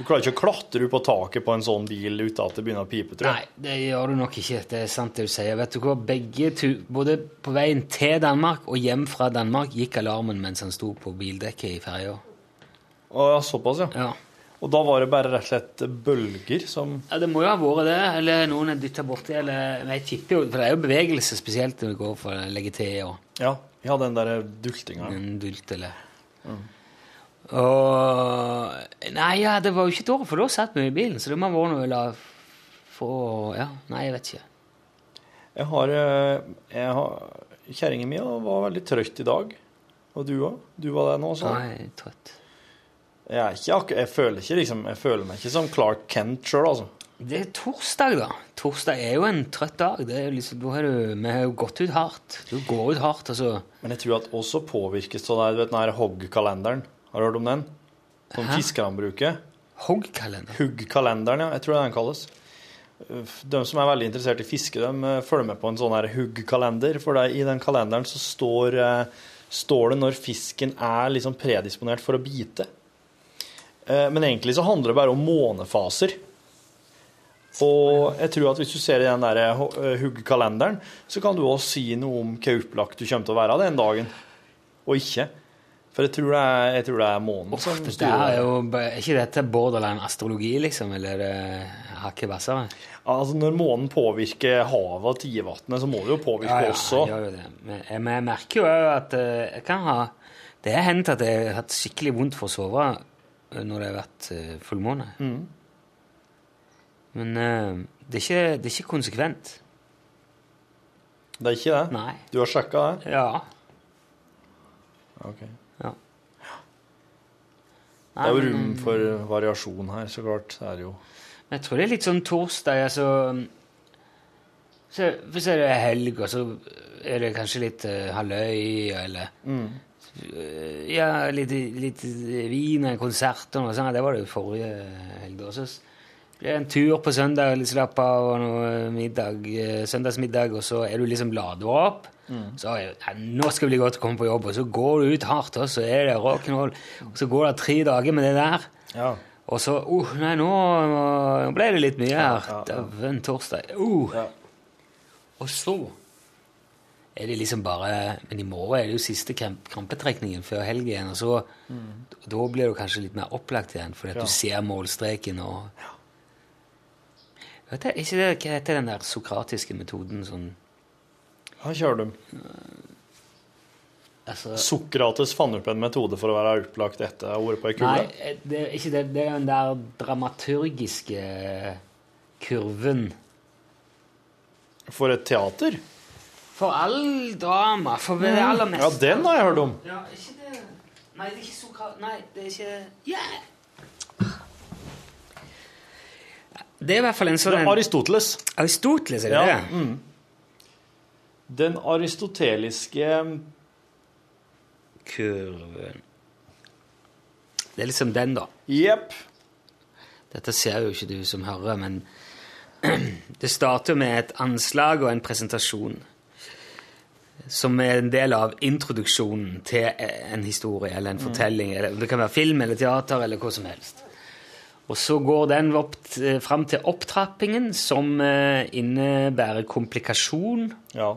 Du klarer ikke å klatre på taket på en sånn bil uten at det begynner å pipe, tror jeg. Nei, det gjør du nok ikke. Det er sant det du sier. Vet du hva? Begge tu Både på veien til Danmark og hjem fra Danmark gikk alarmen mens han sto på bildekket i ferja. Såpass, ja. Ja. Og da var det bare rett og slett bølger som ja, det må jo ha vært det. Eller noen er dytta borti, eller Jeg tipper jo For det er jo bevegelse, spesielt når det går for å legge til og Ja, ja den der dultinga. en dult, eller Og Nei, ja, det var jo ikke et år, for da satt vi i bilen, så det må ha vært noe la få Ja, nei, jeg vet ikke. Jeg har, eh, jeg har Kjerringa mi var veldig trøtt i dag. Og du òg? Du var der nå, så? Nei, trøtt. Jeg, er ikke, jeg, føler ikke, liksom, jeg føler meg ikke som Clark Kent sjøl, altså. Det er torsdag, da. Torsdag er jo en trøtt dag. Det er liksom, har du, vi har jo gått ut hardt. Du går ut hardt, altså. Men jeg tror at også påvirkes av du vet, den Hogg-kalenderen. Har du hørt om den? Som Hæ? fiskerne bruker. Hoggkalender. Hugg-kalenderen, ja. Jeg tror det er den kalles. De som er veldig interessert i fiske, de eh, følger med på en sånn her hugg-kalender. For det, i den kalenderen så står, eh, står det når fisken er liksom predisponert for å bite. Eh, Men egentlig så handler det bare om månefaser. Og jeg tror at hvis du ser i den der huggkalenderen, så kan du også si noe om hva opplagt du kommer til å være den dagen, og ikke. For jeg tror det er, jeg tror det er månen som Det er jo er ikke dette borderline astrologi, liksom? Eller er hakket hvassere? Altså, når månen påvirker havet og tidevannet, så må det jo påvirke Ja, ja, også. Ja, det. Men jeg, merker jo òg at eh, jeg kan ha Det har hendt at jeg har hatt skikkelig vondt for å sove eh, når det har vært eh, fullmåne. Mm. Men eh, det, er ikke, det er ikke konsekvent. Det er ikke det? Nei. Du har sjekka det? Ja. Ok. ja. Det er jo rom for variasjon her, så klart. Det er jo Men jeg tror det er litt sånn torsdag, altså så, det er helg, og så er det kanskje litt uh, halvøy, eller eh, Ja, litt, litt vin og en konsert og sånn. Det var det jo forrige helg. Så ble det en tur på søndag, litt slapp av, og noe middag, eh, søndagsmiddag, og så er du liksom lada opp. Så ja, nå skal det bli godt å komme på jobb, og så går du ut hardt, og så er det rock'n'roll. Så går det tre dager med det der. Ja. Og så uh, Nei, nå, nå ble det litt mye her. ja, ja. Dæven torsdag. Uh. Ja. Og så er de liksom bare Men i morgen er det jo siste kramp, krampetrekningen før helg igjen, og så Da blir du kanskje litt mer opplagt igjen, fordi at Mm. Ja. du ser målstreken og Vet du, ikke det, Hva heter den der sokratiske metoden sånn Her kjører du. altså, Sokrates fant opp en metode for å være opplagt etter å ha vært på ei Nei, det er ikke det. Det er den der dramaturgiske kurven. For et teater. For all drama. For det aller meste. Ja, den har jeg hørt om. Ja, ikke det Nei, det er ikke Sokrat... Nei, det er ikke yeah. Det er i hvert fall en sånn er Aristoteles. Aristoteles, er det Ja, det? mm. Den aristoteliske Kurven Det er liksom den, da. Jepp. Dette ser jo ikke du som hører, men *clears throat* det starter med et anslag og en presentasjon som er en del av introduksjonen til en historie eller en fortelling. Eller det kan være film eller teater eller hva som helst. Og så går den opp fram til opptrappingen, som eh, innebærer komplikasjon. Ja.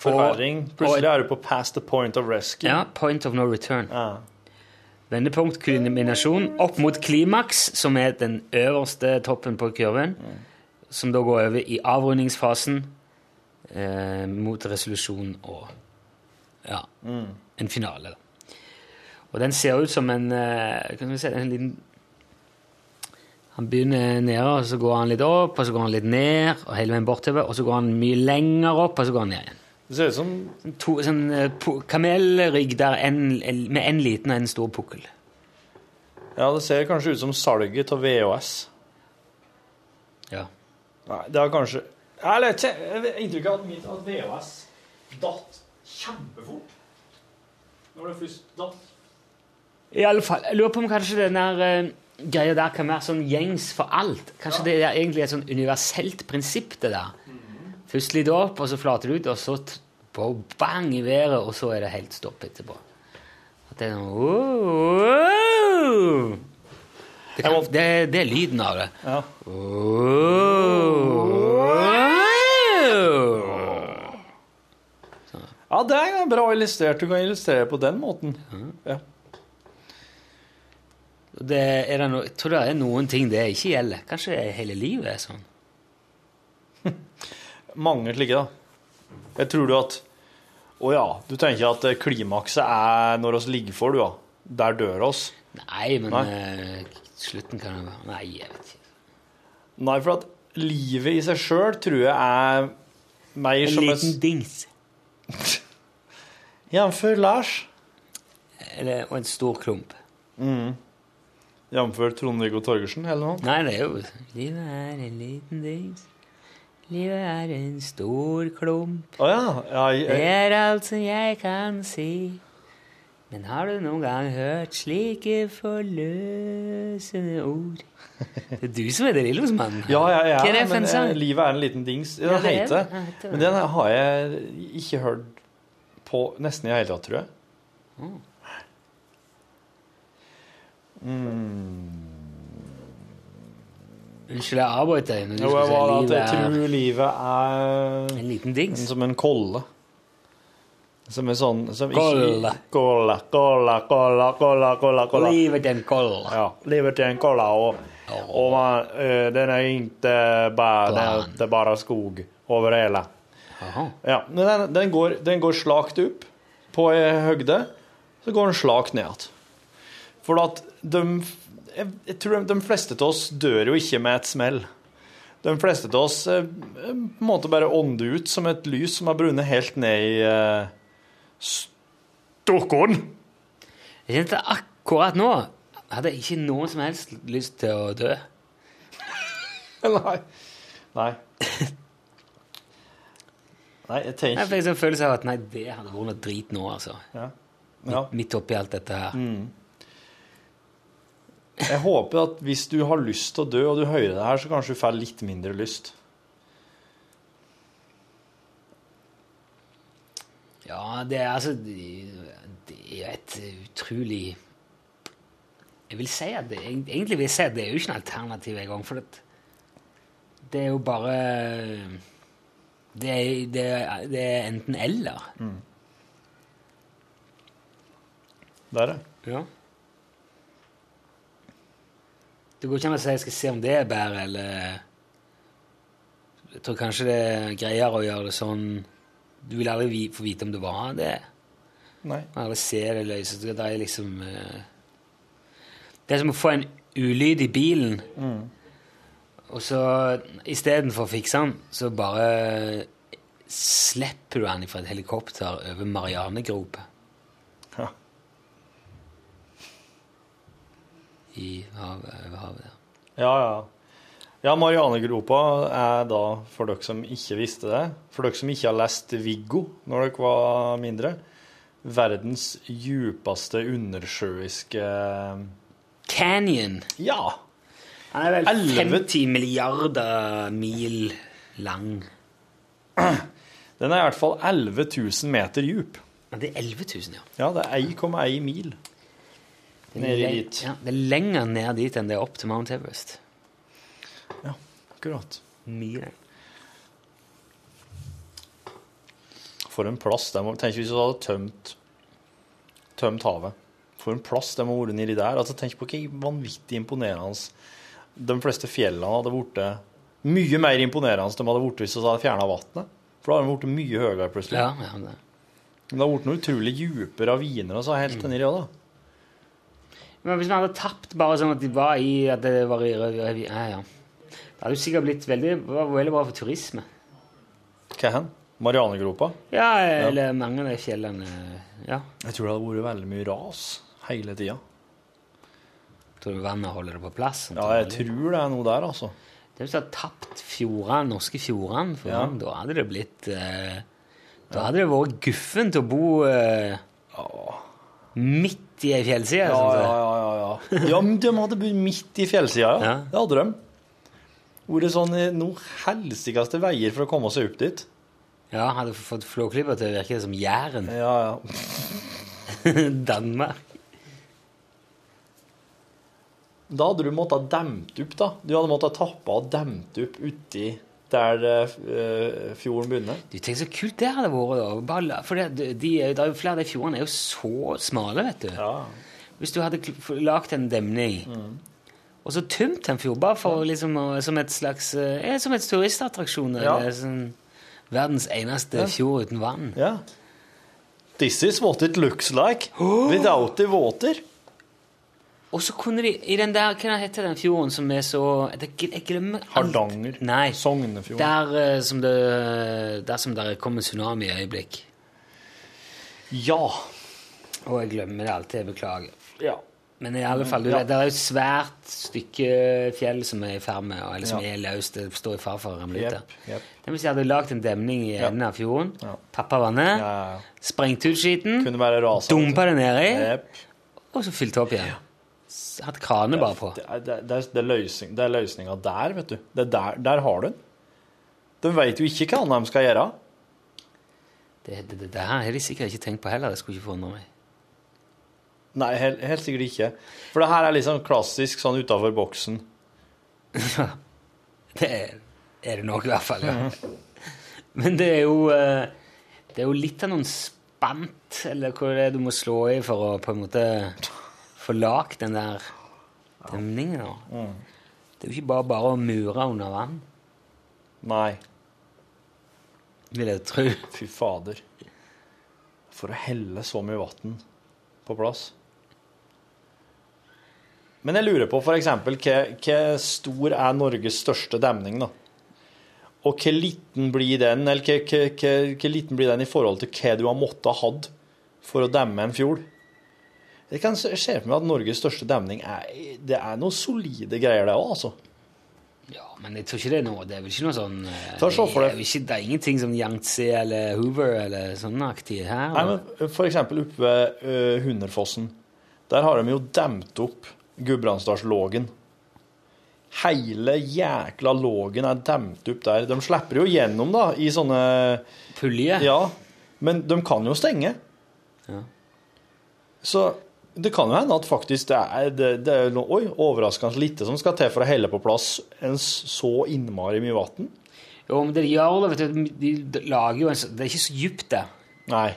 Forverring. Plutselig er du på past the point of rescue. Ja, point of no return. Ja. Vendepunkt, kulminasjon, opp mot klimaks, som er den øverste toppen på kurven, som da går over i avrundingsfasen eh, mot resolusjon og ja, en finale. Da. Og den ser ut som en eh, kan vi si, en liten Han begynner nede, og så går han litt opp, og så går han litt ned, og hele veien bortover, og så går han mye lenger opp, og så går han ned igjen. Det ser ut som To, sånn eh, kamelrygg med en liten og en stor pukkel. Ja, det ser kanskje ut som salget av VHS. Ja. Nei, det har kanskje Jeg vet ikke. Har inntrykk av at mitt at VHS datt kjempefort. Når det først datt. I alle fall, Jeg lurer på om kanskje den der uh, greia der kan være sånn gjengs for alt. Kanskje det er egentlig et sånn universelt prinsipp, det der. Først litt opp, og så flater det ut, og så t- på bang i været, og så er det helt stopp etterpå. At det er sånn wow! det, kan, det, det er lyden av det. Ja. Wow! Ja, det er bra illustrert. Du kan illustrere på den måten. Ja. Det er det no, jeg tror det er noen ting det ikke gjelder. Kanskje hele livet er sånn. *laughs* Mange slike, da. Jeg tror du at Å ja, du tenker at eh, klimakset er når oss ligger for, du, ja. Der dør oss. Nei, men Nei. Uh, slutten kan jo være Nei, jeg vet ikke. Nei, for at livet i seg sjøl tror jeg er mer En som liten et dings. *laughs* Jf. Lars. Eller, og en stor klump. Jf. Trond-Viggo Torgersen, eller noe. Nei, det er jo Livet er en liten dings. Livet er en stor klump. Oh, ja. ja Det jeg, er alt som jeg kan si. Men har du noen gang hørt slike forløsende ord? Det er du som er det Lillosmannen. *laughs* ja, ja, ja, Hva er det for men en sang? eh, livet er en liten dings. Den Ja, det er heter det. Det. Men den har jeg ikke hørt på nesten i hele tatt, tror jeg. Mm. Unnskyld, jeg avbrøt deg. du Jo, skulle jeg var at jeg tror livet er en liten dings. som en kolle. Som er sånn som. Ikke, kolle, kolle, kolle, kolle, kolle, kolle. Livet er en koll. Ja, livet er en kolle, og, og man, eh, den er ikke bare, den er inte skog over hela. Ja, men den, den, går, den går slakt opp på en høgde, så går den slakt ned. For at de, jeg, jeg tror de, fleste av oss dør jo ikke med et smell. De fleste av oss eh, på en måte bare ånder ut som et lys som har brunnet helt ned i eh, stokkåren. Jeg kjente akkurat nå hadde jeg ikke noen som helst lyst til å dø. *laughs* Nei. Nei. *laughs* Nei, jeg tenker... Jeg fikk en sånn følelse av at nei, det hadde vært noe drit nå, altså. ja. Ja. Midt oppi alt dette her. Jeg håper at hvis du har lyst til å dø, og du hører det her, så kanskje du får litt mindre lyst. Ja, det er altså Det, det er et utrolig Jeg vil si at det, Egentlig vil jeg si at det er jo ikke noe alternativ engang, for det, det er jo bare Det er, det det er enten eller. Det er det. Ja. Det går ikke an å si jeg skal se om det er bedre, eller Jeg tror kanskje det er greiere å gjøre det sånn Du vil aldri få vite om det var det. Nei. Aldri se det løse. Det er liksom eh, Det er som å få en ulyd i bilen, og så istedenfor å fikse den, så bare slipper du den fra et helikopter over Marianegropa Ja. i havet, over havet der. Ja, ja. Ja, Marianegropa er da, for dere som ikke visste det, for dere som ikke har lest Viggo når dere var mindre, verdens djupeste undersjøiske Canyon. Ja! Han er vel Elleve- 50 milliarder mil lang. Den er i hvert fall 11 000 meter djup. Ja, det er 11 000, ja. Ja, det er 1,1 mil. Nedi dit. Ja, det er lenger ned dit enn det er opp til Mount Everest. Ja, akkurat. Mye. For en plass. De må, tenk hvis du hadde tømt, tømt havet. For en plass de må ha vært nedi der. Altså, tenk på hvor vanvittig imponerende de fleste fjellene hadde blitt. Mye mer imponerende de hadde blitt hvis de hadde fjerna vannet. For da hadde de blitt mye høyere plutselig. Ja, ja, det. Men det har blitt noen utrolig dype raviner og så helt nedi da. Men hvis vi hadde tapt bare sånn at de var i at det var i rød ja, ja. Det hadde jo sikkert blitt veldig, veldig bra for turisme. Hva hen? Marianegropa? Ja, eller mange av de fjellene Ja. Jeg tror det hadde vært veldig mye ras hele tida. Tror du vannet holder det på plass? sånn Ja, jeg tror det er noe der, altså. Det hvis du hadde tapt fjordene, norske fjordene for Ja. da hadde det blitt eh, Da hadde det vært guffent å bo eh, midt i ei fjellside. Ja, sånn ja, ja. ja, ja. ja men de hadde bodd midt i fjellsida, ja. Ja. Det hadde de. Vært sånn eh, noen helsikeste veier for å komme seg opp dit. Ja, hadde fått Flåklypa til å virke som Jæren. Ja, ja. *laughs* Danmark. Da hadde du måttet demt opp, da. Du hadde måttet tappe og demt opp uti der øh, fjorden begynner. Du, tenk så kult det hadde vært. da. Bare, for det, de, det er jo flere av de fjordene er jo så smale, vet du. Ja. Hvis du hadde lagd lagt en demning, Mm. og så tømt en fjord, bare for liksom, som et slags eh, eh, Som et turistattraksjon. Ja. Eller sånn, verdens eneste Ja. fjord uten vann. ja. This is what it looks like without the water. Og så kunne de I den der, Hva heter den fjorden som er så Jeg, glemmer alt. Hardanger. Nei. Sognefjorden. Der eh, som det Der som det kommer tsunami i øyeblikk. Ja. Og jeg glemmer det alltid. Jeg beklager. ja. Men i alle fall, du Ja. det er jo et svært stykke fjell som er i ferd med Eller som Ja. er løst. Det står i fare for å ramle ut. Der. jepp. Det vil si jeg hadde lagd en demning i enden av fjorden, Ja. tappa vannet, Ja, ja. sprengt ut skiten, Kunne være rase. dumpa det nedi, Jepp. og så fylt opp igjen. Hatt krane bare på. Det er, det, er- det, er, er løsning, det er løsninga der, vet du. Det er der, der har du den. De vet jo ikke hva annet de skal gjøre. Det, det, det, det her har de sikkert ikke tenkt på heller. Det skulle ikke forundre meg. Nei, helt, helt sikkert ikke. For det her er sånn klassisk sånn utafor boksen. Det er, er det nok, i hvert fall. ja. Men det er jo eh, Det er jo litt av noen spant, eller hva det er du må slå i for å på en måte få lagd den der demningen. Mm. Det er jo ikke bare bare å mure under vann, Nei, vil jeg tro. *laughs* fy fader. For å helle så mye vann på plass. Men jeg lurer på eksempel hva, hva stor er Norges største demning, da? Og hvor liten blir den, eller hva, hva, hva, hva liten blir den i forhold til hva du har måttet ha hatt for å demme en fjord? Jeg kan se for meg at Norges største demning er, det er noen solide greier, det òg, altså. Ja, men jeg tror ikke det er noe Det er vel ikke noe sånn eh, det, er ikke, det er ingenting som Yangtze eller Hoover eller sånn aktig her. Nei, men For eksempel oppe ved uh, Hunderfossen. Der har de jo demt opp Gudbrandsdalslågen. Hele jækla lågen er demt opp der. De slipper jo gjennom, da, i sånne Pulje? Ja. Men de kan jo stenge. Ja. Så det kan jo hende at faktisk det er, det, det er noe, oi, overraskende lite som skal til for å helle på plass en så innmari mye vann. Jo, men det de gjør det, vet du, de lager jo en Det er ikke så dypt det. Nei.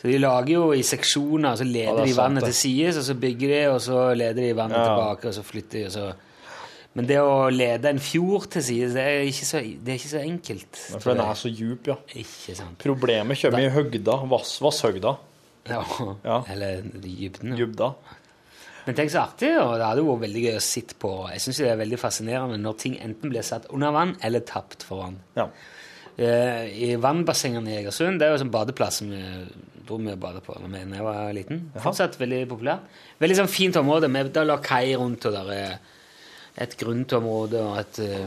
Så de lager jo i seksjoner, så leder Ja, de vannet til sides, og så bygger de, og så leder de vannet Ja. tilbake, og så flytter de, og så Men det å lede en fjord til sides, det er ikke så, det er ikke så enkelt. For den er så djup, ja. Ikke sant. Problemet kommer i høgda. Vass, vasshøgda. Ja. Ja. Eller dybden. Dybda. Men tenk så artig, og det hadde vært veldig gøy å sitte på. Jeg syns det er veldig fascinerende når ting enten blir satt under vann eller tapt for vann. Ja. Eh, I vannbassengene i Egersund, det er jo en sånn badeplass som vi dro mye og badet på da jeg var liten. Fortsatt veldig populær. Veldig sånn fint område. Med, der lå kai rundt, og der er et grunt område og et eh,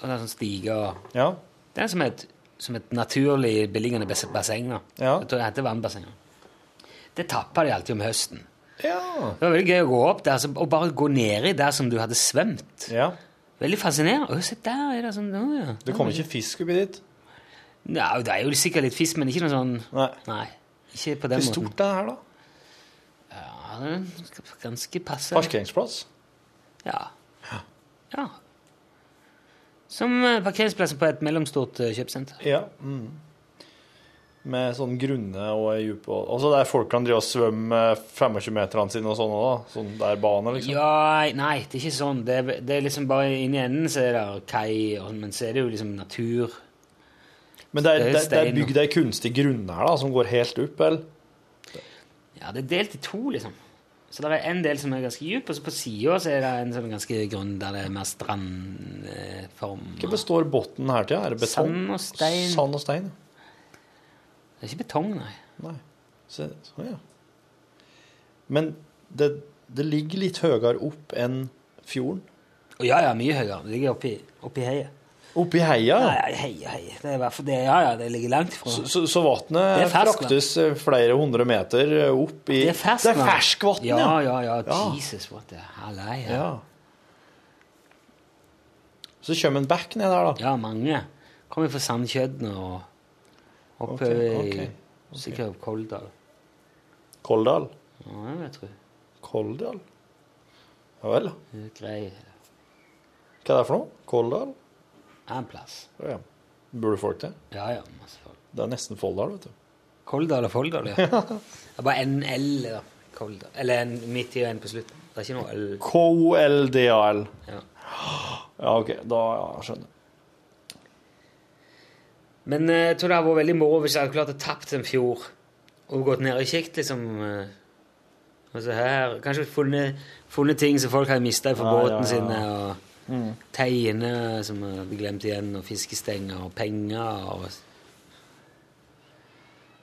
og det er sånn stiger. Ja. Det er som et, som et naturlig beliggende bas- basseng. da. Ja. Jeg tror det heter vannbassenger. Det tappa de alltid om høsten. ja. Det var veldig gøy å gå opp der så- og bare gå nedi der som du hadde svømt. ja. Veldig fascinerende. Å, se der er det sånn å, ja. Det kommer ikke fisk oppi dit. Ja, det er jo sikkert litt fisk, men ikke noe sånn Nei. Nei. Ikke på den Hvor stort er det her, da? Ja, det er ganske passe. Parkeringsplass? Ja. ja. Som eh, parkeringsplassen på et mellomstort eh, kjøpesenter. Ja. Mm. Med sånn grunne og dype og Altså der folk kan drive og svømme 25-meterne sine og sånn òg, da? Sånn der bane, liksom? Ja, nei, det er ikke sånn. Det er, det er liksom bare inni enden så er det kai, og, men så er det jo liksom natur. Men det er, det det, er bygd ei kunstig grunn her, da, som går helt opp, eller? Ja, det er delt i to, liksom. Så det er en del som er ganske djup, og så på sida er det en sånn ganske grunn der det er mer strandform. Hva består bunnen her til? Er det betong? Sand og stein. Sand og stein, Det er ikke betong, nei. Nei. Så, så, ja. Men det, det ligger litt høyere opp enn fjorden? Å, ja, ja, mye høyere. Det ligger oppi, oppi heiet. Oppi heia? Ja, heia. heie. Det er det. Ja, ja, det ligger langt ifra. Så, så, så vannet fraktes eh, flere hundre meter opp i Det er ferskvann. Det er ferskvann, ja. Ja, ja, Ja. Jesus, what the. Ja. Ja. Så kommer en bekk ned der, da. ja, mange. Kommer fra Sandkjødden og oppe okay, i ok, Sikkert Koldal. Koldal. Ja, jeg tror. Koldal? Ja vel. Grei. Hva er det for noe? Koldal? En plass. Ja. Bor det folk der? Ja, ja, masse folk. Det er nesten Folldal, vet du. Koldal og Folldal, ja. *laughs* Det er bare en L, da. Koldal. Eller en midt i og en på slutten. Det er ikke noe L. KOLDAL. Ja. Ja, OK. Da ja, skjønner jeg. Men eh, jeg tror det hadde vært veldig moro hvis jeg hadde klart å tapt en fjord og gått ned i kikt, liksom. eh, Og så her, Kanskje funnet, funnet ting som folk hadde mista fra Ja, båten ja. sine. og Teiner som jeg hadde glemt igjen, og fiskestenger og penger. og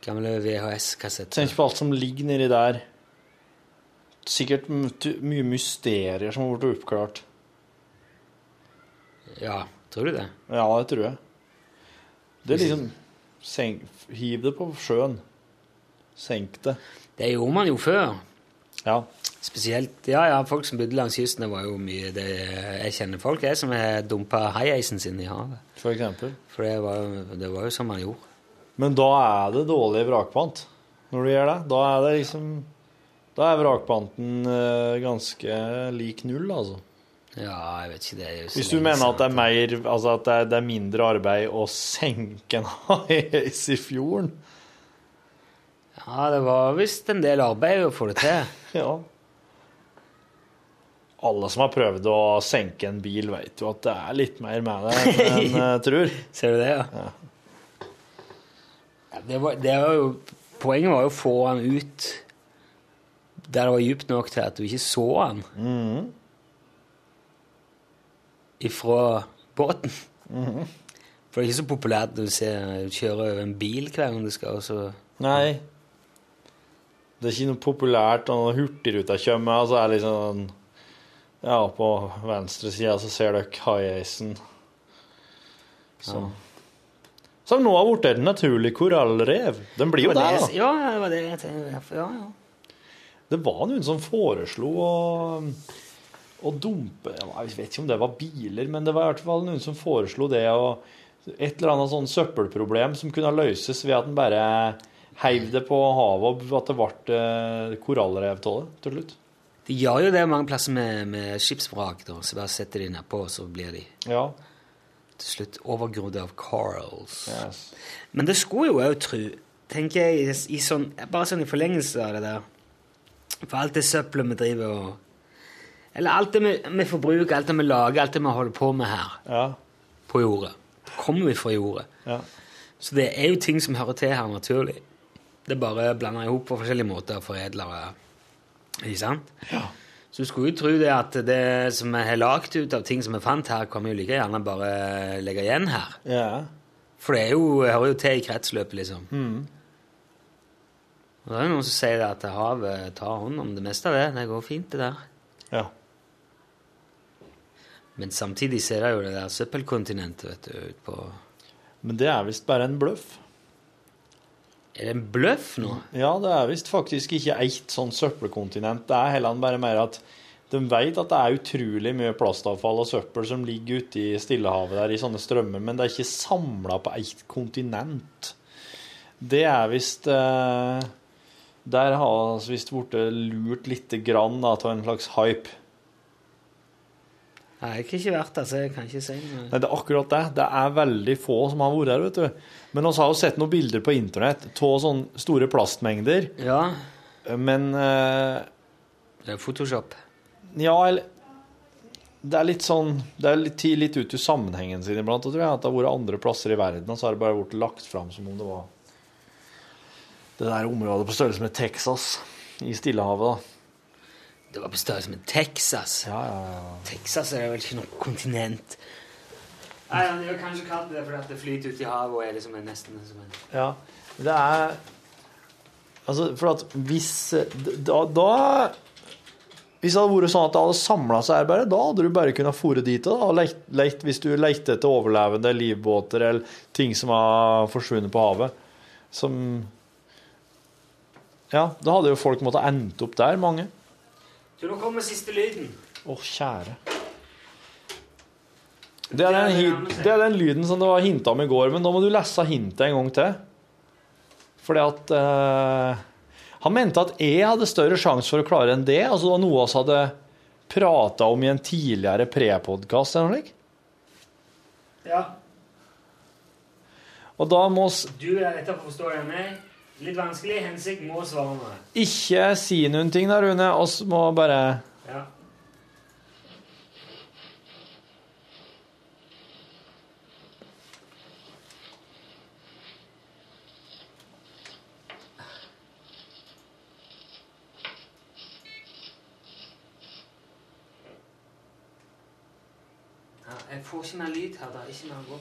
Gamle VHS-kassetter. Tenk på alt som ligger nedi der. Sikkert mye mysterier som har blitt oppklart. Ja, tror du det? Ja, det tror jeg. Det er liksom senk, Hiv det på sjøen. Senk det. Det gjorde man jo før. Ja. Spesielt ja, ja, folk som bodde langs kysten. Det var jo mye det Jeg kjenner folk jeg, som har dumpa haieisen sin i havet. For eksempel. For det var, det var jo som man gjorde. Men da er det dårlig vrakpant når du gjør det. Da er det liksom Da er vrakpanten eh, ganske lik null, altså. Ja, jeg vet ikke det Hvis du mener at det er mer Altså at det er, det er mindre arbeid å senke en hais i fjorden Ja, det var visst en del arbeid å få det til. *laughs* Ja. Alle som har prøvd å senke en bil, vet jo at det er litt mer med det enn *laughs* en eh, tror. Ser du det, ja? ja det, var, det var jo Poenget var jo å få han ut der det var dypt nok til at du ikke så han Mhm. Ifra båten. For det er ikke så populært når du ser kjører over en bil hver gang du skal, og så Nei. Det er ikke noe populært når Hurtigruta kommer, så er det liksom sånn- Ja, på venstre side så ser dere haiesen. Som, som nå har blitt et naturlig korallrev. Den blir jo Det der, da. Ja, det var det jeg tenkte. Ja, ja. Det var noen som foreslo å, å dumpe Jeg vet ikke om det var biler, men det var i hvert fall noen som foreslo det Og et eller annet sånn søppelproblem som kunne løses ved at en bare heiv det på havet, og at det ble eh, korallrev av det til slutt. De gjør jo det mange plasser med, med skipsvrak. da, Så bare setter de nedpå, og så blir de Ja. til slutt overgrodd av corals. Yes. Men det skulle jo òg tru, tenker jeg, i, i sånn, bare sånn i forlengelse av det der For alt det søppelet vi driver og Eller alt det vi, vi forbruker, alt det vi lager, alt det vi holder på med her Ja. på jordet, kommer vi fra jordet. ja. Så det er jo ting som hører til her naturlig. Det er bare blanda i hop på forskjellige måter og foredler det. Ikke sant? Ja. Så du skulle jo tro det at det som vi har lagd ut av ting som vi fant her, kan vi jo like gjerne bare legge igjen her. ja. For det jo, hører jo til i kretsløpet, liksom. Og det er jo noen som sier at havet tar hånd om det meste av det. Det går fint, det der. ja. Men samtidig ser jeg jo det der søppelkontinentet, vet du, ut på Men det er visst bare en bløff. Er det en bløff nå? Ja, det er visst faktisk ikke ett sånn søppelkontinent. Det er heller bare mer at de vet at det er utrolig mye plastavfall og søppel som ligger ute i Stillehavet der i sånne strømmer, men det er ikke samla på ett kontinent. Det er visst eh, Der har vi visst blitt lurt lite grann av en slags hype. Jeg har ikke vært der, så jeg kan ikke si noe. Nei, det er akkurat det. Det er veldig få som har vært her, vet du. Men vi har jo sett noen bilder på internett av sånne store plastmengder, Ja, men eh, det er Photoshop. Ja, eller Det er litt sånn Det er litt, litt ut i sammenhengen sin iblant. og tror jeg, At det har vært andre plasser i verden, og så har det bare blitt lagt fram som om det var det der området på størrelse med Texas i Stillehavet. da. Det var på størrelse med Texas. Ja, ja, ja. Texas er vel ikke noe kontinent? Nei, Han gjør kanskje kalt det fordi at det flyter ut i havet og er liksom en- nesten som en ja. Det er Altså, for at hvis Da, da Hvis det hadde vært sånn at det hadde samla seg her bare, da hadde du bare kunnet fòre dit. Da, leit, leit, hvis du lette etter overlevende livbåter eller ting som har forsvunnet på havet. Som Ja, da hadde jo folk måttet endt opp der, mange. Du, nå kommer siste lyden. Å, kjære. Det er, den, det er den lyden som det var hinta om i går, men nå må du lese hintet en gang til. Fordi at uh, Han mente at jeg hadde større sjanse for å klare enn det. Altså det var noe vi hadde prata om i en tidligere prepodkast eller noe slikt. Ja. Og da må Du er dette for å forstå med. Litt vanskelig. Hensikt må svare meg. ikke si noen ting da, Rune. Oss må bare Ja. Jeg får ikke mer lyd her. Det er ikke mer å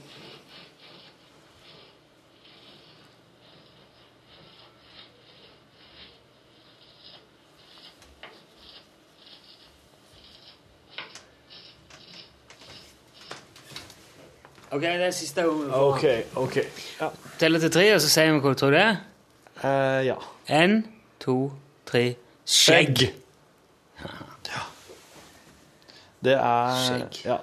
Ok, det er siste ordet. OK. ok. Ja. Teller til tre, og så sier vi hva du tror det er. Eh, ja. En, to, tre Skjegg. Ja. Det er Skjegg. Ja.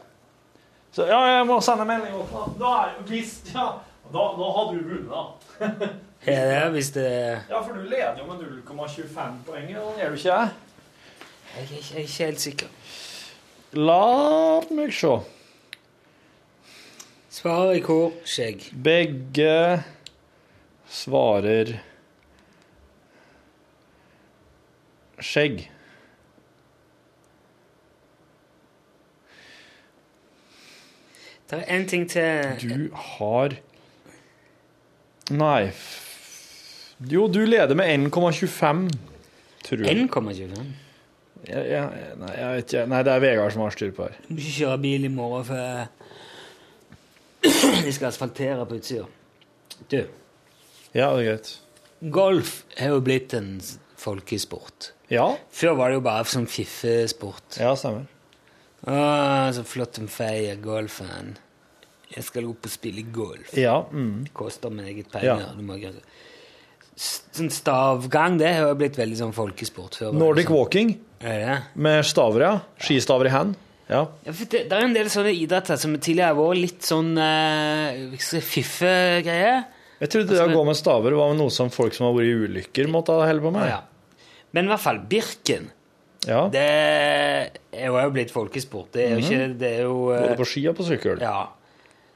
Så ja, jeg må sende melding opp, da. Da er jo visst Ja, da, da har du vunnet. *laughs* Ja, det er hvis det Ja, for du leder jo med 0,25 poeng, Er gjør du ikke det? Jeg er ikke, jeg er ikke helt sikker. La meg se. Svaret i kor skjegg. Begge svarer skjegg. Det er én ting til Du har Nei Jo, du leder med 1,25, tror jeg. 1,25. Ja, ja, nei, jeg vet ikke. Nei, det er Vegard som har styr på her. Du må ikke kjøre bil i morgen før de skal asfaltere på utsida. Du, Ja, det er greit. golf er jo blitt en folkesport. Ja, Før var det jo bare sånn fiffesport. ja stemmer. Å, så flott de feier golfen. Jeg skal opp og spille golf. Ja, mm. Koster meget penger. Ja. Du må ikke... Sånn stavgang, det har jo blitt veldig sånn folkesport. Før Nordic sånn, walking det? med staver, ja. Skistaver i hand. Ja. Ja, det, det er en del sånne idretter som tidligere har vært litt sånn uh, fiffegreier. Jeg trodde det å gå med staver var noe som folk som har vært i ulykker, måtte ha holdt på med. Ja. Men i hvert fall Birken. Ja, Det er jo blitt folkesport. Det er jo ikke Det er jo eh, Både på ski og på sykkel. Ja.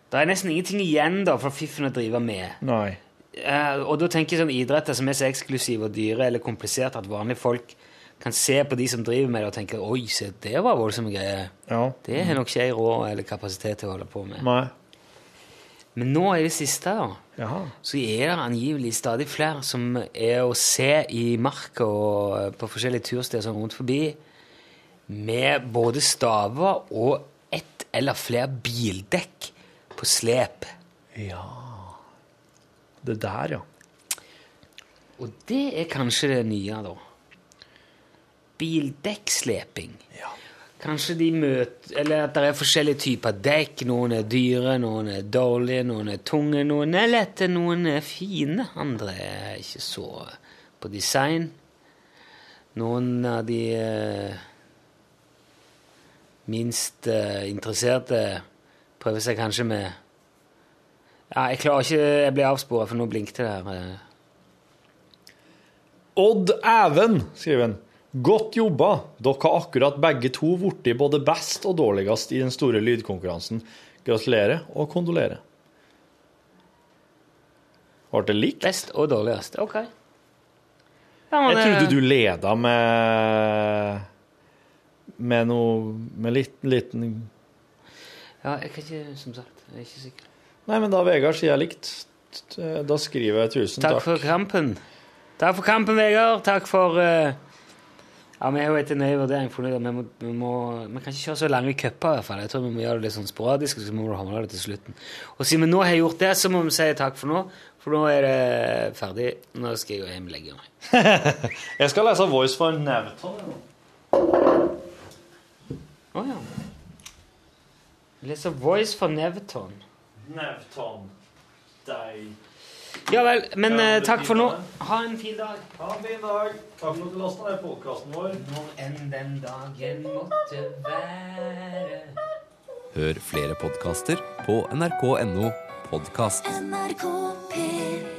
Det er nesten ingenting igjen da for fiffen å drive med. Nei. Eh, og da tenker jeg sånn idretter som er så eksklusive og dyre eller komplisert at vanlige folk kan se på de som driver med det, og tenke Oi, se, det var voldsomme greier. Ja. Det har nok ikke jeg råd eller kapasitet til å holde på med. Nei. Men nå i det siste da, Jaha. så er det angivelig stadig flere som er å se i marka og på forskjellige tursteder sånn rundt forbi med både staver og ett eller flere bildekk på slep. Ja Det der, ja. Og det er kanskje det nye, da. Bildekksleping. Ja. Kanskje de møter Eller at det er forskjellige typer dekk. Noen er dyre, noen er dårlige, noen er tunge, noen er lette, noen er fine. Andre er ikke så på design. Noen av de eh, minst eh, interesserte prøver seg kanskje med Ja, jeg klarer ikke Jeg blir avspora, for nå blinket det her. eh. Odd Even, skriver han. Godt jobba. Dere har akkurat begge to blitt både best og dårligst i den store lydkonkurransen. Gratulerer og kondolerer. Ble det likt? Best og dårligst. Ok. Ja, men Jeg trodde du leda med Med noe Med liten, liten Ja, jeg kan ikke, som sagt, jeg er ikke sikker. Nei, men da Vegard sier jeg likt, da skriver jeg tusen Takk takk. for kampen. Takk for kampen, Vegard. Takk for eh, Ja, vi er jo etter nøye vurdering fornøyd. vi må, vi må Vi kan ikke kjøre så lange cuper, i hvert fall. Jeg tror vi må gjøre det litt sånn sporadisk, så må vi hamle det til slutten. Og siden vi nå har gjort det, så må vi si takk for nå, for nå er det ferdig. Nå skal jeg gå hjem og legge meg. *laughs* Jeg skal lese Voice for Nevton. Å ja. Jeg leser Voice for Neveton. Nevton. Deg. Ja vel, men Ja, eh, takk for nå. Ha en fin dag. Ha en fin dag. Takk for at du lasta ned podkasten vår. Når enn den dagen måtte være. Hør flere podkaster på nrk.no podkast. NRK P3